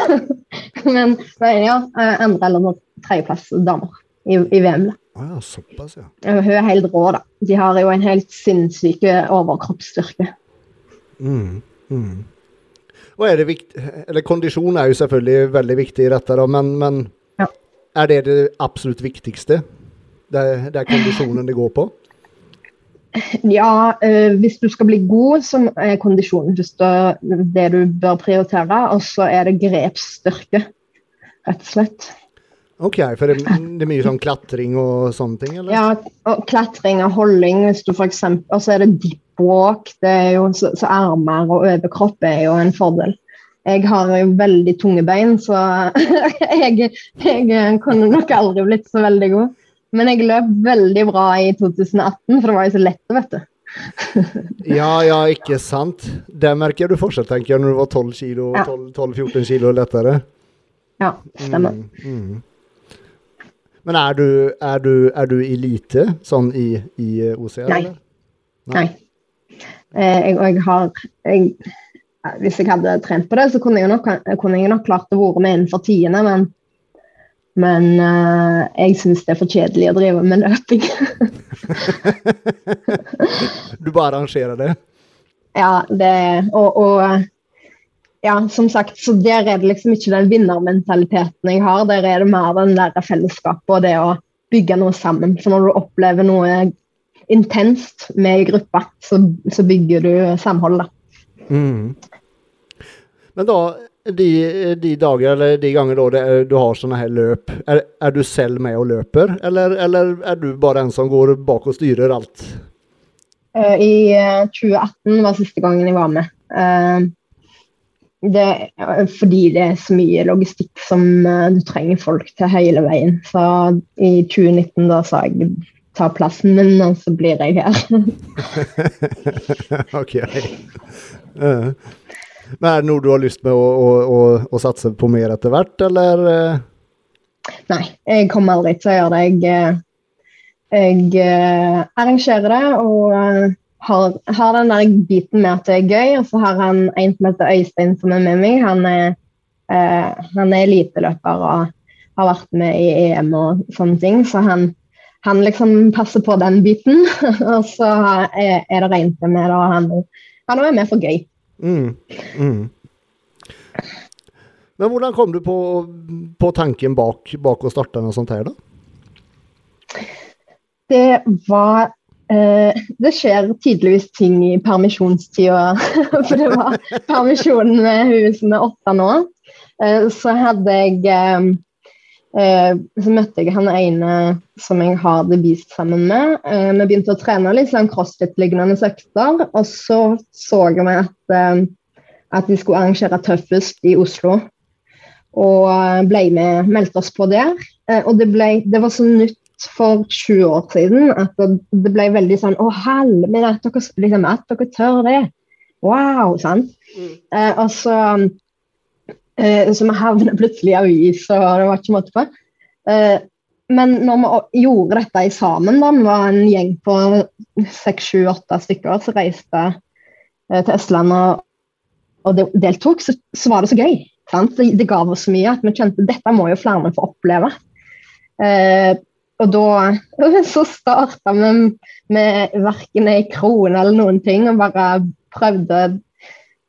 [LAUGHS] men, ja, andre eller tredjeplass damer i, i VM. Ah, ja, såpass, ja. Hun er helt rå, da. De har jo en helt sinnssyk overkroppsstyrke. Mm, mm. Og er det viktig, eller Kondisjon er jo selvfølgelig veldig viktig i dette, da, men, men ja. er det det absolutt viktigste? Det er, det er kondisjonen det går på? Ja, øh, hvis du skal bli god, så er kondisjonen det du bør prioritere. Og så er det grepsstyrke, rett og slett. OK, for det, det, er mye sånn klatring og sånne ting? eller? Ja, og klatring og holding, hvis du f.eks. Og så er det deep walk. Det er jo, så, så armer og overkropp er jo en fordel. Jeg har jo veldig tunge bein, så [LAUGHS] jeg, jeg kunne nok aldri blitt så veldig god. Men jeg løp veldig bra i 2018, for det var jo så lett, vet du. [LAUGHS] ja, ja, ikke sant. Det merker du forskjell, tenker jeg, når du var 12 kilo, ja. 12-14 kilo lettere. Ja, stemmer. Mm, mm. Men er du, er, du, er du, elite sånn i, i OCR? Nei. Eller? Nei. Eh, jeg, og jeg har jeg, Hvis jeg hadde trent på det, så kunne jeg nok, kunne jeg nok klart å være med innenfor tiende, men men uh, jeg syns det er for kjedelig å drive med løping. [LAUGHS] du bare arrangerer det? Ja, det og, og, ja, som sagt, så der er det liksom ikke den vinnermentaliteten jeg har. Der er det mer den der fellesskapet og det å bygge noe sammen. For når du opplever noe intenst med i gruppa, så, så bygger du samhold, da. Mm. Men da de, de, dager eller de ganger da du har sånne her løp, er, er, du selv med og løper, eller, eller, er du bare en som går bak og styrer alt? Uh, I uh, eh, 2018 var siste gangen jeg var med. Det, fordi det er så mye logistikk som du trenger folk til hele veien. Så i 2019 da sa jeg ta plassen min, og så blir jeg her. [LAUGHS] ok. Uh. Men er det noe du har lyst med å, å, å, å satse på mer etter hvert, eller? Eh? Nei, jeg kommer aldri til å gjøre det. Jeg, eh, jeg arrangerer det og har, har, den der biten med at det er gøy. Og så har han en som heter Øystein som er med meg. Han er, eh, han er eliteløper og har vært med i EM og sånne ting. Så han, han liksom passer på den biten. [LAUGHS] og så er, er det rent med det, og han, han er med for gøy. Mm. Mm. Men hvordan kom du på, på tanken bak, bak å starte noe sånt her, da? det var Det skjer tydeligvis ting i permisjonstida. [LAUGHS] For det var permisjonen med hun som åtte nå. Eh, så hadde jeg eh, eh, Så møtte jeg han ene som jeg har The Beast sammen med. Eh, vi begynte å trene litt sånn crossfit-lignende økter, og så så jeg at, eh, at de skulle arrangere Tøffest i Oslo. Og ble med, meldte oss på der. og det, ble, det var så nytt for 20 år siden at det ble veldig sånn Å, helvete, at, dere, liksom, at dere tør det! Wow! sant? Mm. Eh, og så eh, Så vi havna plutselig i avis, og det var ikke måte på. Eh, men når vi gjorde dette i sammen, da, vi var en gjeng på seks, sju, åtte stykker som reiste eh, til Østlandet og deltok, så, så, var det så gøy. Sant? Det, det ga oss så mye at vi kjente dette må jo flere få oppleve. Eh, og da [LAUGHS] så starta vi med verken ei krone eller noen ting, og bare prøvde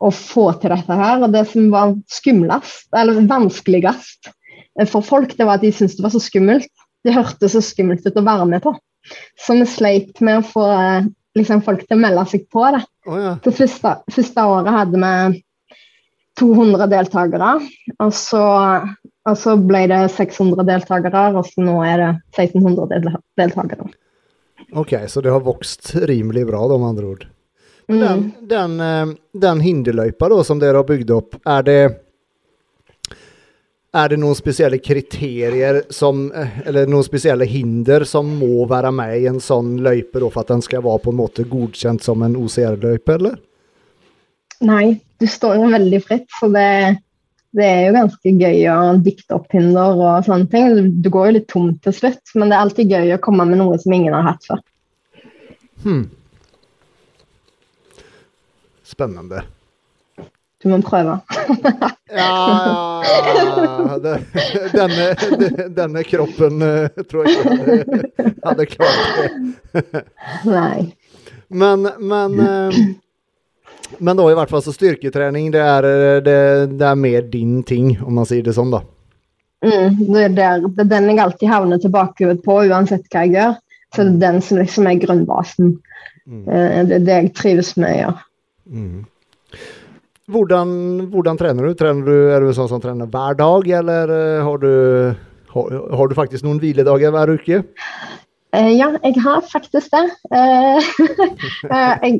å få til dette her. Og det som var skumlest, eller vanskeligst for folk, det var at de syntes det var så skummelt. Det hørtes så skummelt ut å være med på. Så vi sleit med å få liksom, folk til å melde seg på det. Oh, ja. Det første, første året hadde vi 200 deltakere. Og så og så ble det 600 deltakere, og så nå er det 1600 deltakere. Ok, så det har vokst rimelig bra, da, med andre ord. Men den, mm. den, eh, den hinderløypa da, som dere har bygd opp, er det er det noen spesielle kriterier som, eh, eller noen spesielle hinder som må være med i en sånn løype for at den skal være på en måte godkjent som en OCR-løype, eller? Nei, du står jo veldig fritt, så det, det er jo ganske gøy å dikte opp hinder og sånne ting. Du går jo litt tom til slutt, men det er alltid gøy å komme med noe som ingen har hatt før. Hmm. Spennende. Du må prøve. [LAUGHS] ja, denne, denne, kroppen uh, tror jeg ikke hadde, klart det. Nei. Men, men uh, men da i hvert fall så styrketrening, det er, det, det er mer din ting, om man sier det sånn, da. Mm, det, er det, er den jeg alltid havner tilbake på, uansett hva jeg gjør. Så det er den som liksom er grunnbasen. Mm. Eh, det er det jeg trives med gjøre. Mm. Hvordan, hvordan, trener du? trener du? Er du sånn som trener hver dag, eller eh, har du, har, har du faktisk noen hviledager hver uke? Uh, ja, jeg har faktisk det. [LAUGHS] Jeg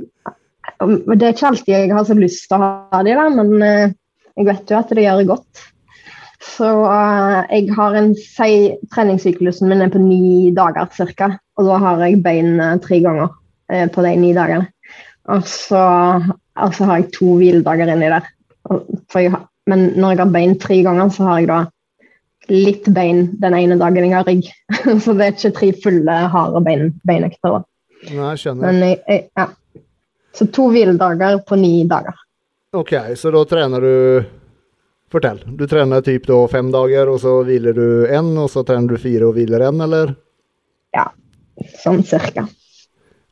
det er ikke alltid jeg har så lyst til å ha de da, men eh, jeg vet jo at det gjør godt. Så uh, jeg har en si, Treningssyklusen min er på ni dager ca. Og da har jeg bein uh, tre ganger på de ni dagene. Og så, og så har jeg to hviledager inni der. Jeg, men når jeg har bein tre ganger, så har jeg da litt bein den ene dagen jeg har rygg. [LAUGHS] så det er ikke tre fulle, harde bein, beinøkter. Nei, skjønner. Men jeg, jeg, ja. Så to hviledager på ni dager. Ok, så da trener du Fortell. Du trener typ da fem dager, og så hviler du én, og så trener du fire og hviler én, eller? Ja, sånn cirka.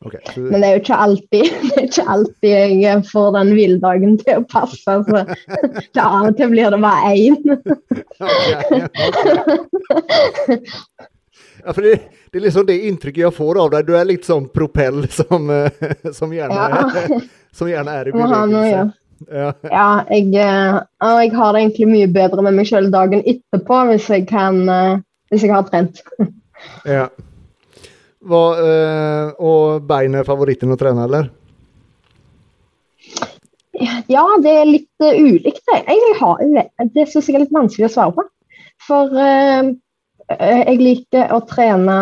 Okay, så... Men det er jo ikke alltid, [LAUGHS] det ikke alltid jeg får den hviledagen til å passe. Så [LAUGHS] det av og til blir det bare én. [LAUGHS] okay, okay. Ja, for det, det, er liksom det inntrykket jeg får av deg. Du er litt sånn propell som, eh, som, gjerne, ja. som gjerne, er i bevegelse. Ja. Ja. ja, jeg, eh, jeg har det egentlig mye bedre med meg sjøl dagen etterpå hvis jeg kan eh, Hvis jeg har trent. ja. Hva, og bein er favoritten å trene, eller? Ja, det er litt ulikt. Jeg har, det syns jeg er litt vanskelig å svare på. For Eh, jeg liker å trene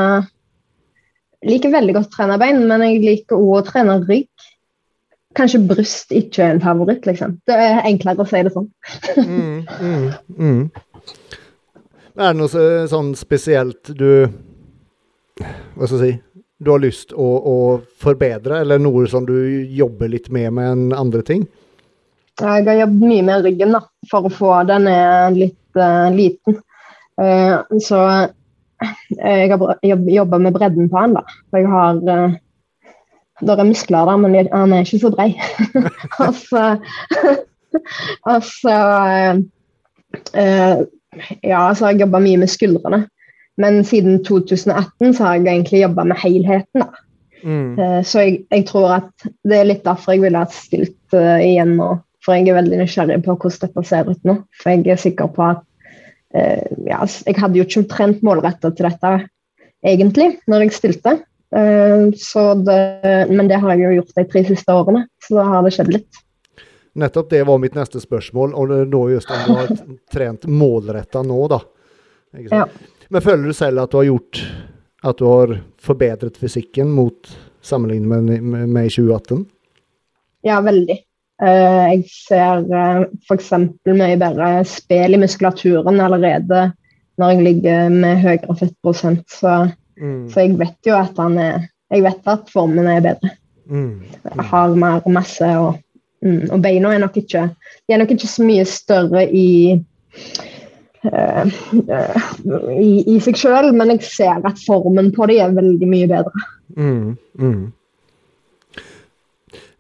liker veldig godt å trene bein, men jeg liker òg å trene rygg. Kanskje bryst ikke er en favoritt, liksom. Det er enklere å si det sånn. mm, mm, mm. Er det noe sånn spesielt du Hva skal jeg si Du har lyst å, å forbedre, eller noe som du jobber litt med med enn andre ting? Jeg har jobbet mye med ryggen da, for å få den litt uh, liten. Uh, så uh, jeg har jobba med bredden på han, da. For jeg har uh, Det er muskler der, men han er ikke så brei. [LAUGHS] og så [LAUGHS] altså, Ja, så har jeg jobba mye med skuldrene. Men siden 2018 så har jeg egentlig jobba med helheten. da. Mm. Eh, Så jeg, jeg tror at det er litt derfor jeg ville ha stilt eh, igjen nå. For jeg er veldig nysgjerrig på hvordan dette ser ut nå. For jeg er sikker på at eh, ja, Jeg hadde jo ikke trent målretta til dette egentlig, når jeg stilte. Eh, så det, men det har jeg jo gjort de tre siste årene, så da har det skjedd litt. Nettopp det var mitt neste spørsmål, og da just om du har trent målretta nå, da. Sant? Men føler du selv at du har gjort at du har forbedret fysikken mot sammenlignet med, med, med 2018? Ja, veldig. Eh, jeg ser uh, f.eks. mye bedre spill i muskulaturen allerede når jeg ligger med høyere fettprosent. Så, Mm. så jeg vet jo at han er Jeg vet at formen er bedre. Mm. Jeg har mer masse og, mm, og beina er nok ikke De er nok ikke så mye større i uh, uh, i, i seg sjøl, men jeg ser at formen på de er veldig mye bedre. Mm. Mm.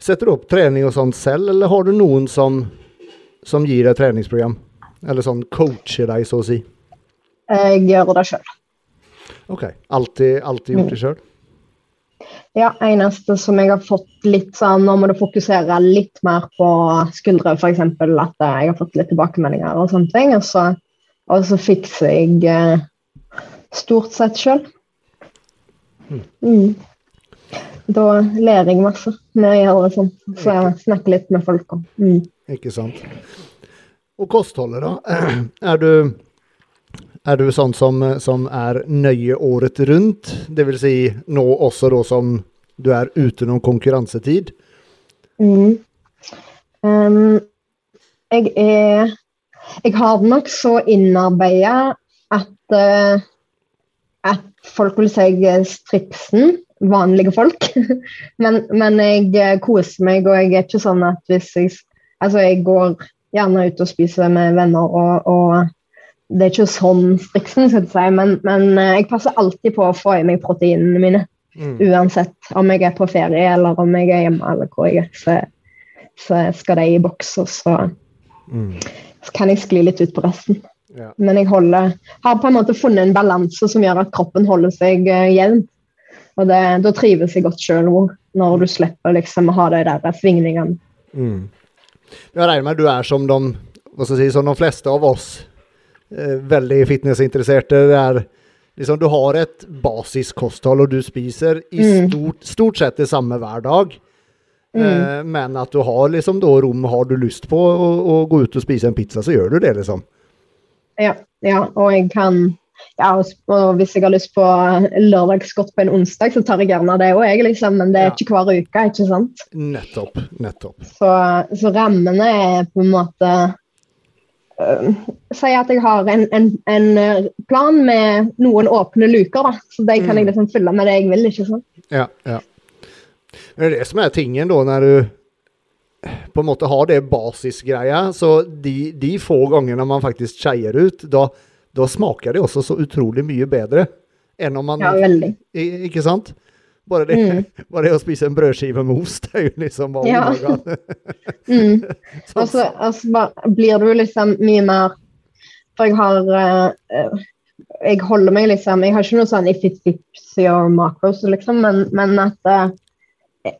Setter du opp trening og sånt selv, eller har du noen som, som gir deg treningsprogram? Eller sånn coacher deg, så å si? Jeg gjør det sjøl. Ok. Alltid, alltid gjort det sjøl? Ja, eneste som jeg har fått litt sånn Nå må du fokusere litt mer på skuldre, f.eks. At jeg har fått litt tilbakemeldinger og sånne ting. Og så, og så fikser jeg eh, stort sett sjøl. Mm. Da ler jeg masse når jeg det sånn. Så jeg snakker litt med folk om mm. Ikke sant. Og kostholdet, da? [CLEARS THROAT] Er du, er du sånn som, som er nøye året rundt? Det vil si nå også da som du er ute noen konkurransetid? Mm. Um, jeg er Jeg har det nok så innarbeida at, uh, at folk vil si er stripsen. Vanlige folk. [LAUGHS] men, men jeg eh, koser meg, og jeg er ikke sånn at hvis jeg Altså, jeg går gjerne ut og spiser med venner, og, og det er ikke sånn striksen, skal jeg si, men, men eh, jeg passer alltid på å få i meg proteinene mine. Mm. Uansett om jeg er på ferie eller om jeg er hjemme eller hvor jeg er, så, så skal de i boks, og så, Mm. så kan jeg skli litt ut på resten. Ja. Men jeg holder, har på en måte funnet en balanse som gjør at kroppen holder seg uh, jevn. Og det, da trives jeg godt sjøl når du slipper liksom å ha de der svingningene. Mm. Jeg regner med du er som de, si, som de fleste av oss, eh, veldig fitnessinteresserte. Det er liksom, du har et basiskosthold, og du spiser i Mm. stort, stort sett det samme hver dag. Mm. Eh, men at du har liksom da rom, har du lyst på å, å gå ut og spise en pizza, så gjør du det, liksom. Ja, ja, og jeg kan ja, og hvis jeg har lyst på lørdagsgodt på en onsdag, så tar jeg gjerne det òg, liksom. Men det er ikke hver uke, ikke sant? Nettopp. Nettopp. Så, så rammene er på en måte øh, Si at jeg har en, en, en øh, plan med noen åpne luker, da. Så de kan Mm. jeg liksom fylle med det jeg vil, ikke sant. Ja, ja. Men det er det som er tingen da, når du på en måte har det basisgreia, så de, de få gangene man faktisk skeier ut, da, da smaker det også så utrolig mye bedre enn om man Ja, veldig. Ikke sant? Bare det, Mm. [LAUGHS] bare det å spise en brødskive med ost, er jo liksom bare Ja. [LAUGHS] Mm. [LAUGHS] Sånn- Og så og så bare blir du liksom mye mer For jeg har øh, Jeg holder meg liksom Jeg har ikke noe sånn if it fits your macros, liksom, men, men at uh,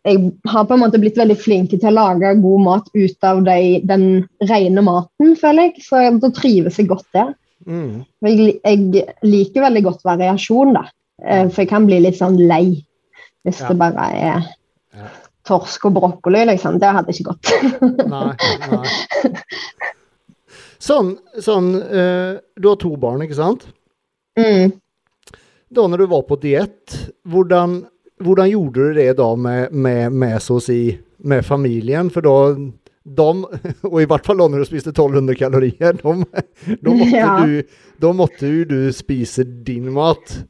jeg har på en måte blitt veldig flink til å lage god mat ut av de, den rene maten, føler jeg. Så da trives jeg godt der. Mm. Jeg, jeg liker veldig godt variasjon, da. Eh, For jeg kan bli litt sånn lei hvis Ja. det bare er torsk og brokkoli, liksom. Det hadde ikke gått. Nei, nei. Sånn, sånn eh, Du har to barn, ikke sant? mm. Da når du var på diett, hvordan, hvordan gjorde du det da med, med, med så å si med familien? For da de, [LAUGHS] og i hvert fall når du spiste 1200 kalorier, [LAUGHS] da, måtte Ja. måtte jo du spise din mat,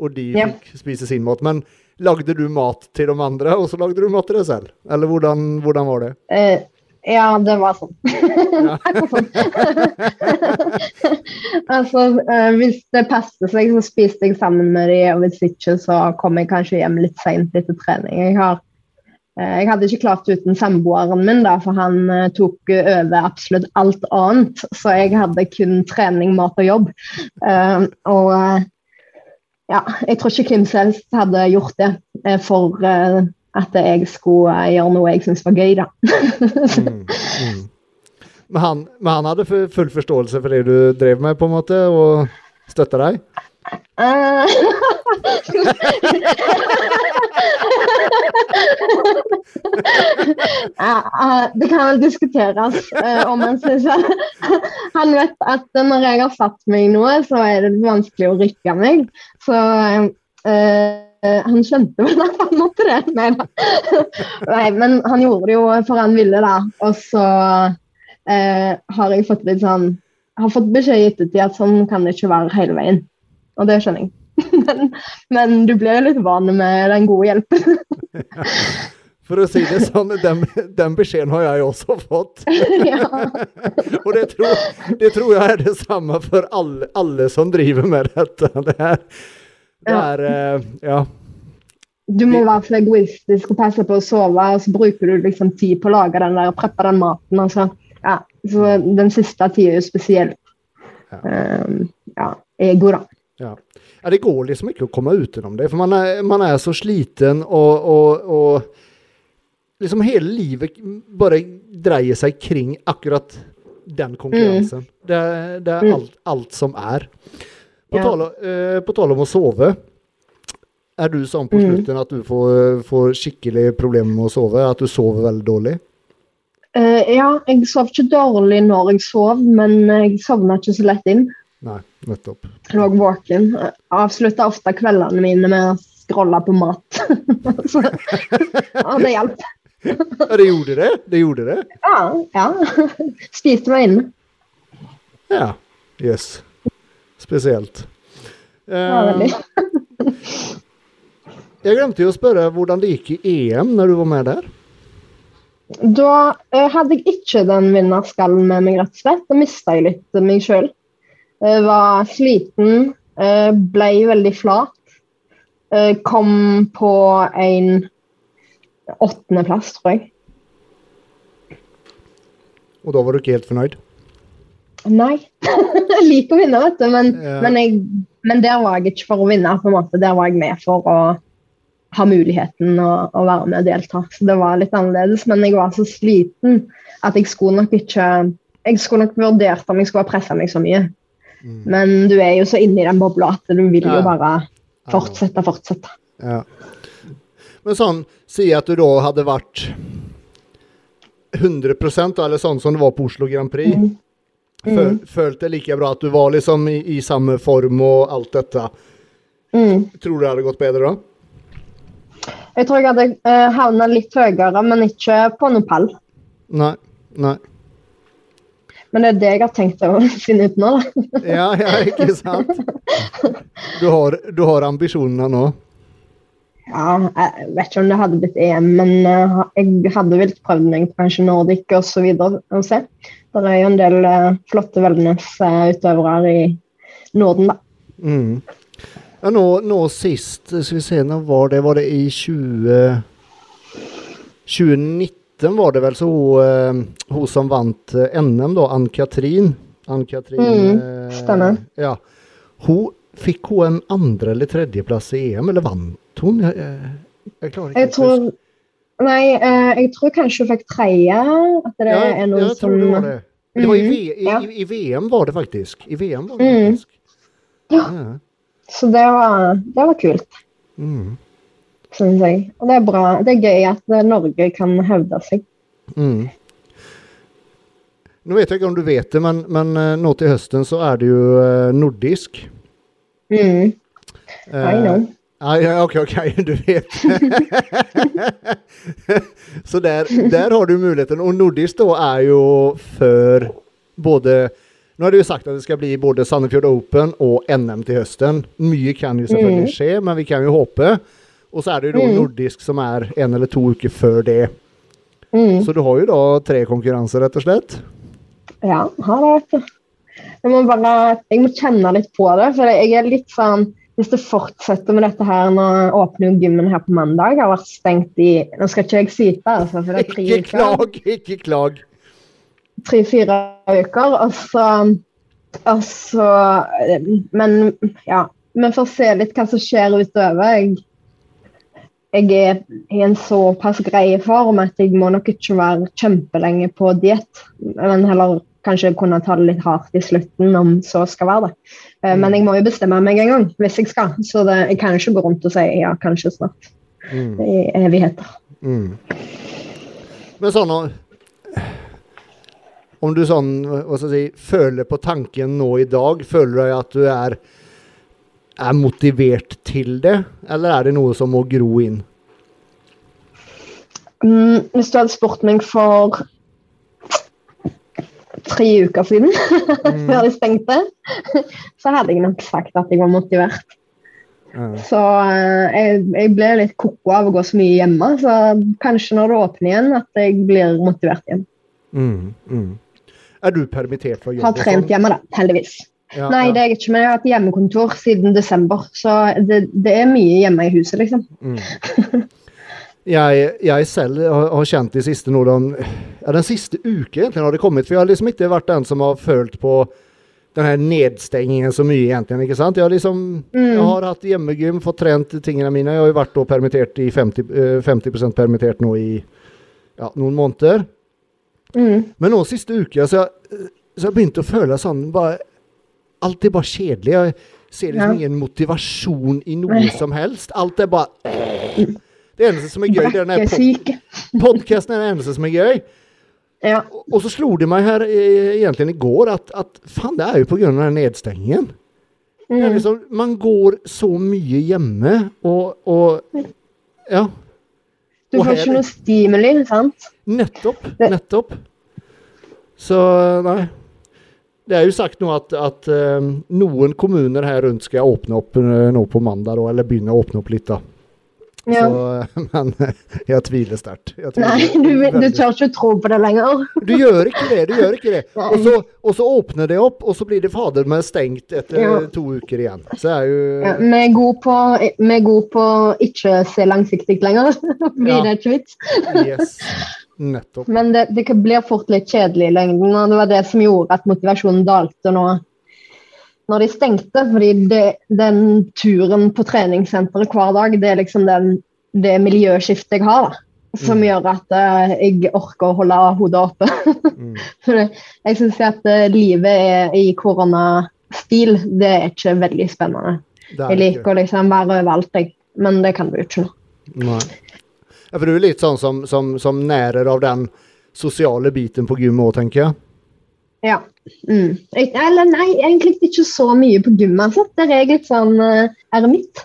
og de Ja. fikk spise sin mat. Men lagde du mat til de andre, og så lagde du mat til deg selv? Eller hvordan, hvordan var det? Eh, ja, det var sånn. [LAUGHS] Ja. sånn. altså, eh, hvis det passet seg, så spiste jeg sammen med de, og hvis ikke, så kom jeg kanskje hjem litt seint etter trening. Jeg, har, jeg hadde ikke klart det uten samboeren min, da, for han eh, tok over absolutt alt annet. Så jeg hadde kun trening, mat og jobb. Eh, og, eh, ja, jeg tror ikke hvem som helst hadde gjort det eh, for eh, at jeg skulle eh, gjøre noe jeg syntes var gøy, da. Mm, mm. Men, han, men han hadde full forståelse for det du drev med, på en måte, og støtta deg? [LAUGHS] Det kan vel diskuteres eh, om han syns Han vet at når jeg har satt meg noe, så er det vanskelig å rykke meg. Så uh, han skjønte vel at han måtte det. Nei. Nei, men han gjorde det jo for han ville, da. Og så uh, har jeg fått litt sånn har fått beskjed i ettertid at sånn kan det ikke være hele veien. Og det skjønner jeg. [LAUGHS] Men, men du blir litt van med den gode hjelpen. [LAUGHS] For å si det sånn, den, den beskjeden har jeg også fått. [LAUGHS] ja. Og det tror, det tror jeg er det samme for alle, alle som driver med dette. Det er, det er eh, ja. Du må være så egoistisk og passe på å sove, og så bruker du liksom tid på å lage den der, og preppe den maten. Altså. Ja, så den siste tida spesielt Ja. um, ja, ego, da. Ja. ja, det går liksom ikke å komme utenom det, for man er, man er så sliten og, og, og liksom hele livet bare dreier seg kring akkurat den konkurransen. Det, er- det er Mm. alt, alt som er. På Ja. tale, eh, på tale om å sove, er du sånn på Mm. slutten at du får, får skikkelig problemer med å sove? At du sover veldig dårlig? Uh, ja, jeg sov ikke dårlig når jeg sov, men jeg sovna ikke så lett inn. Nei, nettopp. Lå våken. Avslutta ofte kveldene mine med å scrolle på mat. [LAUGHS] så, og det hjalp. Ja, det gjorde det? Det gjorde det? Ja. ja. Spiste meg inn. Ja. Jøss. Spesielt. Ja, Eh, veldig. jeg glemte jo å spørre hvordan det gikk i EM når du var med der. Da eh, hadde jeg ikke den vinnerskallen med meg, rett og slett. Da mista jeg litt meg sjøl. Jeg var sliten, eh, ble veldig flat. Eh, kom på en åttendeplass, tror jeg. Og da var du ikke helt fornøyd? Nei. [LAUGHS] jeg liker å vinne, vet du, men, Ja. men, jeg, men der var jeg ikke for å vinne. på en måte. Der var jeg med for å ha muligheten å, å være med og delta. Så det var litt annerledes. Men jeg var så sliten at jeg skulle nok ikke Jeg skulle nok vurdert om jeg skulle ha pressa meg så mye. Mm. Men du er jo så inne i den bobla at du vil jo bare fortsette, fortsette. Ja. Men sånn, si at du da hadde vært 100 da, eller sånn som det var på Oslo Grand Prix. Mm. Mm. følte like bra at du var liksom i, i samme form og alt dette. Mm. Tror du det hadde gått bedre da? Jeg tror jeg hadde uh, havna litt høyere, men ikke på noen pall. Nei. Nei. Men det er det jeg har tenkt å [LAUGHS] finne ut nå, da. Ja, ja, ikke sant? Du har, du har ambisjonene nå? Ja, jeg vet ikke om det hadde blitt EM, men eh, jeg hadde vel prøvd meg på kanskje Nordic videre. å se. Det er jo en del eh, flotte wellness-utøvere i Norden, da. Mm. Ja, nå, nå sist, skal vi se, når var det? Var det i 20... 2019 var det vel så hun, eh, hun som vant eh, NM da, Ann-Katrin. Ann-Katrin Mm, eh. Ja. Hun, fikk hun en andre eller tredjeplass i EM, eller vant hun? Jeg, jeg klarer ikke Jeg tror Nei, eh, jeg tror kanskje hun fikk tredje. At det ja, er noen som det var det. Det var i, Mhm, v, i, ja. i, VM var det faktisk. I VM var det Mm. faktisk. Ja. Så det var, det var kult, Mm. Syns jeg. Og det er bra. Det er gøy at eh, Norge kan hevde seg. Mm. Nå vet jeg ikke om du vet det, men, men eh, nå til høsten så er det jo eh, nordisk. Mm, Eh, I know. Ja, ja, ok, ok, [LAUGHS] du vet. [LAUGHS] så der, der har du muligheten. Og nordisk da er jo før både Nå har du jo sagt at det skal bli både Sandefjord Open og NM til høsten. Mye kan jo selvfølgelig Mm. skje, men vi kan jo håpe. Og så er det jo da Mm. nordisk som er en eller to uker før det. Mm. Så du har jo da tre konkurranser, rett og slett. Ja, har det, vet. Jeg må bare jeg må kjenne litt på det. For jeg er litt sånn Hvis det fortsetter med dette her Nå åpner jo gymmen her på mandag. Har vært stengt i Nå skal ikke jeg syte, altså, for det er tre Ikke klag, ikke klag. Tre-fire uker. Og så, og så Men ja. vi får se litt hva som skjer utover. Jeg, jeg er i en såpass grei form at jeg må nok ikke være kjempelenge på diett. Men heller kanskje kunne ta det litt hardt i slutten, om så skal være det. Eh, Men jeg må jo bestemme meg en gang hvis jeg skal. Så det, jeg kan ikke gå rundt og si ja, kanskje snart. Mm. I evigheter. Mm. Men sånn Om du sånn, hva skal jeg si, føler på tanken nå i dag, føler du at du er, er motivert til det, eller er det noe som må gro inn? Mm, hvis du hadde spurt meg for tre uker siden, [LAUGHS] før de stengte, [LAUGHS] så hadde jeg nok sagt at jeg var motivert. Ja. Så eh, jeg, jeg ble litt koko av å gå så mye hjemme, så kanskje når det åpner igjen, at jeg blir motivert igjen. Mm, mm. Er du permittert fra jobb? Har trent sånn? hjemme, da, heldigvis. Ja, Nei, det er jeg ikke, men jeg har hatt hjemmekontor siden desember, så det, det er mye hjemme i huset, liksom. Mm. [LAUGHS] Jeg, jeg selv har, har kjent de siste nå, den, ja, den siste uke egentlig har det kommet, for jeg har liksom ikke vært den som har følt på den her nedstengingen så mye egentlig, ikke sant? Jeg har liksom, jeg har hatt hjemmegym, fått trent tingene mine, jeg har jo vært da permittert i 50, eh, 50% permittert nå i ja, noen måneder. Mm. Men nå siste uke, så jeg, så jeg begynte å føle sånn, bare, alt er bare kjedelig. Jeg ser liksom Ja. ingen motivasjon i noe som helst. Alt er bare Det eneste som er gøy, det er den her pod Brekkesyke. [LAUGHS] er det eneste som er gøy. Ja. Og- så slo det meg her eh, egentlig i går at, at faen, det er jo pga. den nedstengingen. Mm. liksom, man går så mye hjemme, og, og Ja. Du får ikke noe stimuli, sant? Nettopp. Nettopp. Så nei. Det er jo sagt nå at, at eh, noen kommuner her rundt skal åpne opp eh, nå på mandag, eller begynne å åpne opp litt. da. Ja. Så, eh, men [LAUGHS] jeg tviler sterkt. Nei, du, du tør ikke tro på det lenger. Du gjør ikke det. du gjør ikke det. Og så, og så åpner det opp, og så blir det fader meg stengt etter Ja. to uker igjen. Så er jo Ja, vi er gode på, er på ikke se langsiktig lenger. [LAUGHS] blir Ja. det ikke vits. Yes. Nettopp. Men det, det blir fort litt kjedelig i lengden, og det var det som gjorde at motivasjonen dalte nå når de stengte. Fordi det, den turen på treningssenteret hver dag, det er liksom den, det miljøskiftet jeg har. da. Som Mm. gjør at uh, jeg orker å holde hodet oppe. Mm. [LAUGHS] For jeg syns at uh, livet i koronastil, det er ikke veldig spennende. Er Jeg liker å liksom være overalt, jeg. Men det kan du ikke nå. Nei. Ja, for du er litt sånn som, som, som nærer av den sosiale biten på gymmet òg, tenker jeg. Ja. Mm. Eller nei, egentlig ikke så mye på gymmet. Altså. Der er jeg litt sånn uh, eremitt.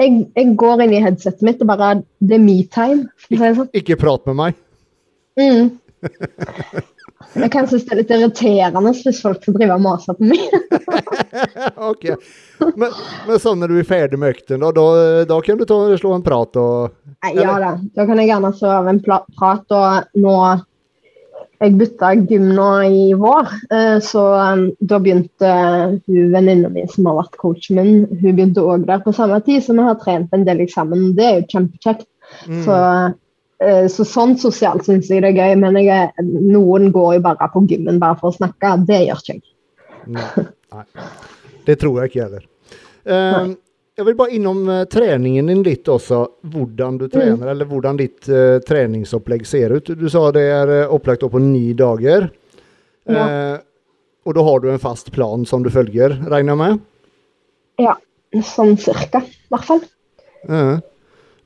Jeg, jeg går inn i headsetet mitt og bare Det er si det sånn. Ikke prat med meg. Mm. [LAUGHS] Jeg kan synes det er litt irriterende hvis folk skal drive og mase på meg. [LAUGHS] ok. Men, men sånn når du er ferdig med økten, da, da, da kan du ta, slå en prat og eller? Ja da, da kan jeg gjerne slå av en prat. Og nå Jeg bytta gym nå i vår, eh, så um, da begynte hun venninna mi som har vært coachen min, hun begynte òg der på samme tid, så vi har trent en del sammen. Det er jo kjempekjekt. mm. Så, så sånn sosialt syns jeg det er gøy, men jeg noen går jo bare på gymmen bare for å snakke. Det gjør ikke jeg. Nei. Nei. Det tror jeg ikke heller. Uh, jeg vil bare innom uh, treningen din litt også. Hvordan du trener, eller hvordan ditt uh, treningsopplegg ser ut. Du sa det er eh, opplagt på ni dager. Ja. Eh, og da har du en fast plan som du følger, regner jeg med? Ja, sånn cirka, i hvert fall.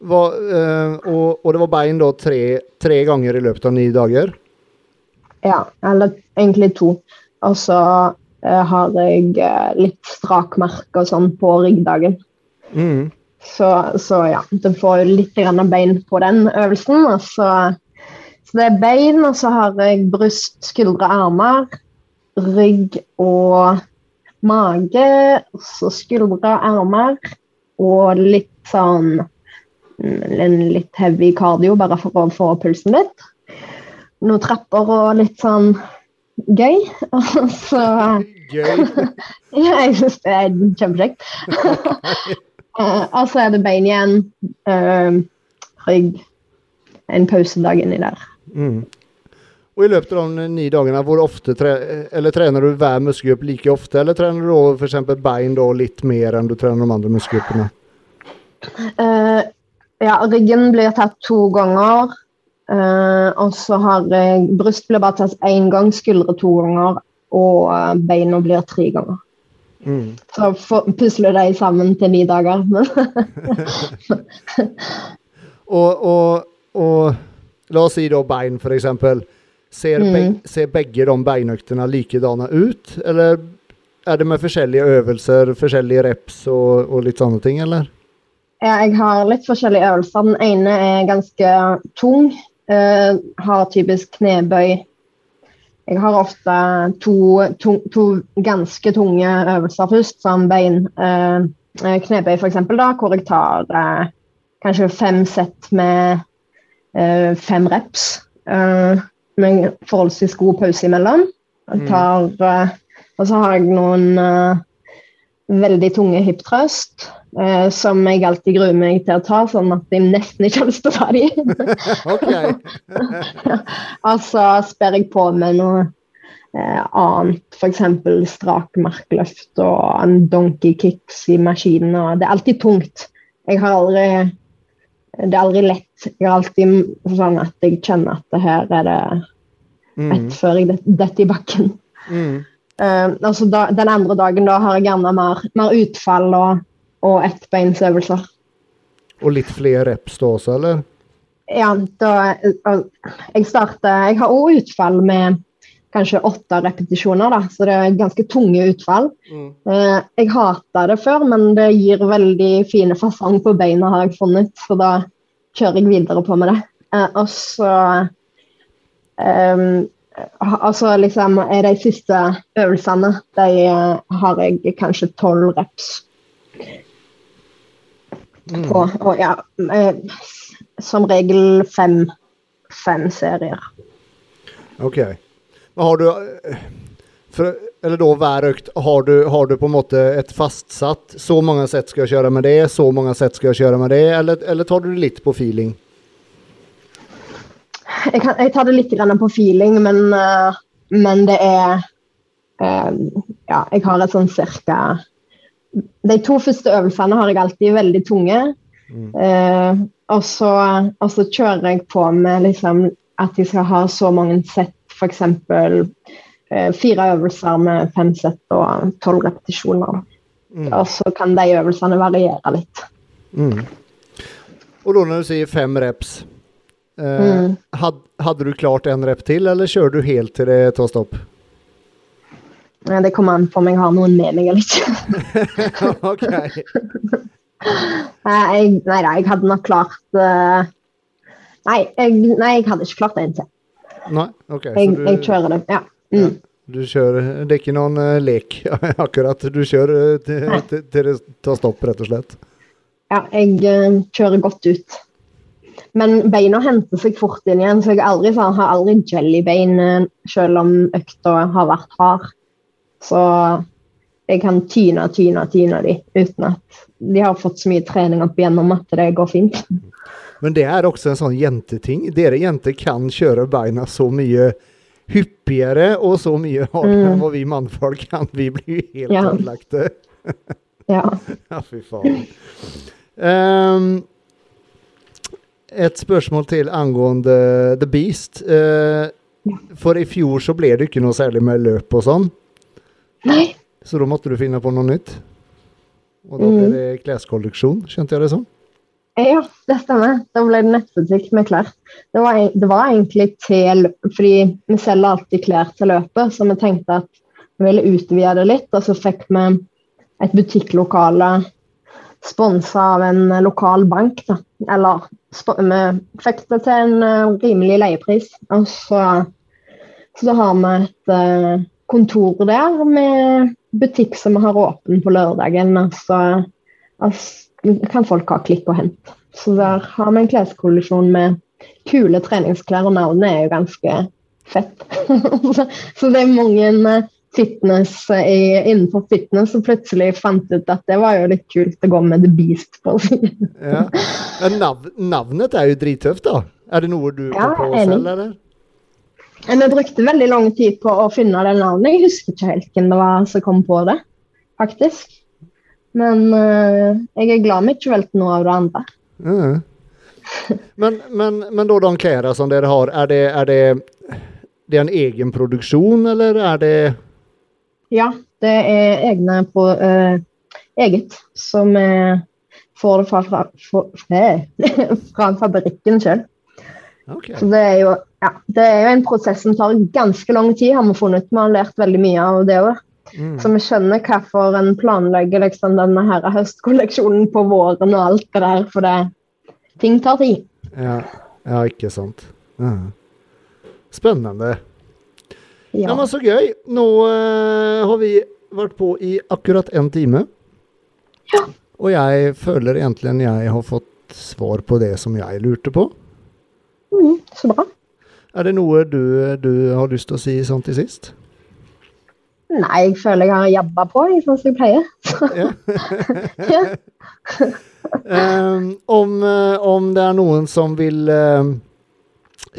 Hva, eh, og, og det var bein da tre, tre ganger i løpet av ni dager? Ja, eller egentlig to. Og så eh, har jeg eh, litt strakmerker og sånn på ryggdagen. Mm. Så, så ja, du får litt grann bein på den øvelsen. Og så, så det er bein, og så har jeg bryst, skuldre, armer, rygg og mage. og Så skuldre, armer og litt sånn En litt heavy cardio, bare for å få pulsen litt. Noen trapper og litt sånn gøy. [LAUGHS] Og så Gøy. [LAUGHS] ja, jeg syns det er kjempekjekt. [LAUGHS] Eh, og så er det bein igjen, eh, rygg, en pausedag inni der. Mm. Og i løpet av de ni dagene, hvor ofte tre eller trener du hver muskelgruppe like ofte, eller trener du f.eks. bein da litt mer enn du trener de andre muskelgruppene? Eh, ja, ryggen blir tatt to ganger. eh, og så har jeg Bryst blir bare tatt én gang, skuldre to ganger, og eh, beina blir tre ganger. Mm. Så for, pusler de sammen til ni dager. [LAUGHS] Og, og, og la oss si da bein, f.eks. Ser, Mm. beg, ser begge de beinøktene likedane ut, eller er det med forskjellige øvelser, forskjellige reps og, og litt sånne ting, eller? Ja, jeg har litt forskjellige øvelser. Den ene er ganske tung. Uh, har typisk knebøy. Jeg har ofte to, to, to ganske tunge øvelser først, som bein. Uh, knebøy, f.eks., hvor jeg tar uh, kanskje fem sett med fem reps. med forholdsvis god pause imellom. Jeg tar, eh, og så har jeg noen veldig tunge hip eh, som jeg alltid gruer meg til å ta, sånn at jeg nesten ikke har lyst til å ta dem. [LAUGHS] [LAUGHS] og så sper jeg på med noe eh, annet, f.eks. strak markløft og en donkey kicks i maskinen. Og det er alltid tungt. Jeg har aldri Det er aldri lett. Jeg har alltid sånn at jeg kjenner at det her er det Mm. rett før jeg det- detter i bakken. Mm. Eh, altså da, den andre dagen da har jeg gjerne mer, mer utfall og, og ettbeinsøvelser. Og litt flere reps da også, eller? Ja, da eh, Jeg starter Jeg har òg utfall med kanskje åtte repetisjoner, da, så det er ganske tunge utfall. Mm. Uh, jeg hata det før, men det gir veldig fine fasong på beina, har jeg funnet, så da kjører jeg videre på med det. Uh, og så ha- Altså liksom de siste øvelsene, de eh, har jeg kanskje tolv reps Mm. Og ja, eh, som regel fem, fem serier. Ok. Men har du eh, for, Eller da hver økt, har du, har du på en måte et fastsatt Så mange sett skal jeg kjøre med det, så mange sett skal jeg kjøre med det, eller, eller tar du det litt på feeling? Jeg, kan, jeg tar det litt på feeling, men, uh, men det er uh, Ja, jeg har et sånn cirka De to første øvelsene har jeg alltid veldig tunge. Mm. Eh, og, så, og så kjører jeg på med liksom at jeg skal ha så mange sett, f.eks. Uh, fire øvelser med fem sett og tolv repetisjoner. Mm. Og så kan de øvelsene variere litt. Mm. Og da når du sier fem reps, Mm. had, hadde du klart en rep til, eller kjører du helt til det tar stopp? Eh, Det kommer an på om jeg har noen med meg eller ikke. [LAUGHS] ok. Jeg, nei da, jeg hadde nok klart uh, nei, jeg, nei, jeg hadde ikke klart en til. Nei, ok. Jeg, så du, jeg kjører det. Ja. Mm. du kjører Det er ikke noen uh, lek, [LAUGHS] akkurat. Du kjører uh, til, til, til det tar stopp, rett og slett. ja, jeg eh, kjører godt ut. Men beina henter seg fort inn igjen, så jeg aldri, sånn, har aldri jellybein eh, selv om økta har vært hard. Så jeg kan tyne, tyne, tyne de uten at de har fått så mye trening opp igjennom at det går fint. Men det er også en sånn jenteting. Dere jenter kan kjøre beina så mye hyppigere og så mye hardere Mm. enn hva vi mannfolk kan. Vi blir jo helt Ja. ødelagte. Ja. [LAUGHS] Ja, fy faen. Ehm, et spørsmål til angående The Beast. Eh, for i fjor så ble det ikke noe særlig med løp og sånn, Nei. så da måtte du finne på noe nytt. Og da ble det kleskolleksjon, skjønte jeg det sånn? Ja, det stemmer. Da ble det nettbutikk med klær. Det var, det var egentlig til Fordi vi selger alltid klær til løpet, så vi tenkte at vi ville utvide det litt. Og så fikk vi et butikklokale sponsa av en lokal bank. Da. Eller vi fikk det til en eh, rimelig leiepris. Og så, har vi et eh, kontor der med butikk som vi har åpen på lørdagen. Altså, altså kan folk ha klikk og hent. Så der har vi en kleskollisjon med kule treningsklær, og navnet er jo ganske fett. [LAUGHS] så, så det er mange eh, fitness eh, i, innenfor fitness og plutselig fant ut at det var jo litt kult å gå med The Beast på. [LAUGHS] Ja. Nav navnet er jo drittøft, da. Er det noe du Ja, på selv, eller? Vi brukte veldig lang tid på å finne det navnet. Jeg husker ikke helt hvem det var som kom på det, faktisk. Men uh, jeg er glad vi ikke valgte noe av det andre. Mm. Men, men, men da de klærne som dere har, er det, er det, det er en egen produksjon, eller er det Ja, det er egne på uh, eget. Som uh, får det fra, fra, fra, [LAUGHS] fra fabrikken sjøl. okay. Så det er, jo, ja, det er jo en prosess som tar ganske lang tid, har vi funnet. Vi har lært veldig mye av det òg. mm. Så vi skjønner hvorfor en planlegger liksom, denne her høstkolleksjonen på våren og alt det der. For det, ting tar tid. ja, ja, ikke sant. Ja. Spennende. Ja. Men Så gøy. Nå uh, har vi vært på i akkurat en time. Ja. Og jeg føler egentlig jeg har fått svar på det som jeg lurte på. Mm, så bra. Er det noe du, du har lyst til å si sånn til sist? Nei, jeg føler jeg har jabba på, sånn som jeg pleier. [LAUGHS] [LAUGHS] Ehm, om, eh, om det er noen som vil eh,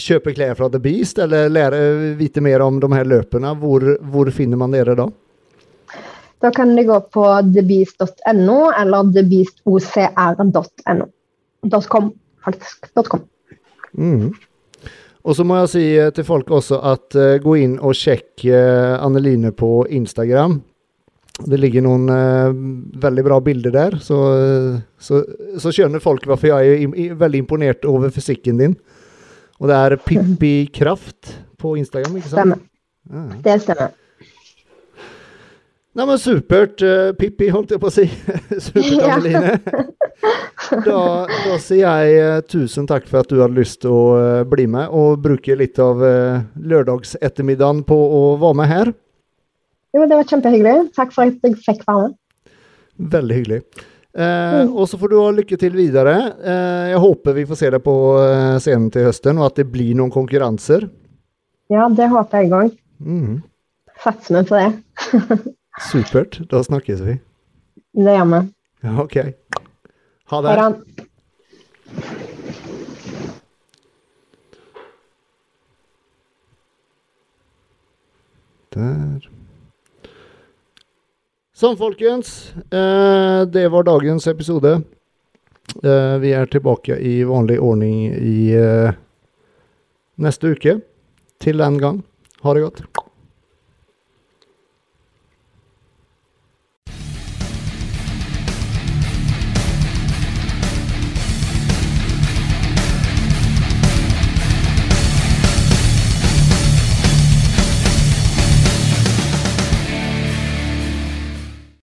kjøpe klær fra The Beast, eller lære vite mer om de her løpene, hvor, hvor finner man dere da? Da kan de gå på thebeast.no eller thebeastocr.no. .com, faktisk. .com. Mm. Og så må jeg si eh, til folk også at uh, gå inn og sjekk uh, Anneline på Instagram. Det ligger noen uh, veldig bra bilder der, så, eh, så, så skjønner folk hvorfor jeg er im veldig imponert over fysikken din. Og det er Pippi Kraft på Instagram, ikke sant? Stemmer. Ja. Det stemmer. Nei, men supert, uh, Pippi, holdt jeg på å si. [LAUGHS] supert, Ja. Anneline. [LAUGHS] da, da sier jeg uh, tusen takk for at du hadde lyst til å uh, bli med og bruke litt av lørdagsettermiddagen på å være med her. Jo, det var kjempehyggelig. Takk for at jeg fikk være med. Veldig hyggelig. Eh, Mm. Og så får du ha lykke til videre. Eh, jeg håper vi får se deg på eh, scenen til høsten, og at det blir noen konkurranser. Ja, det håper jeg òg. Mhm. Satser vi på det. [LAUGHS] Supert. Da snakkes vi. Det gjør vi. Ja, OK. Ha Ha det. det. Der. Sånn, folkens. Eh, det var dagens episode. Eh, vi er tilbake i vanlig ordning i eh, neste uke. Til den gang. Ha det godt.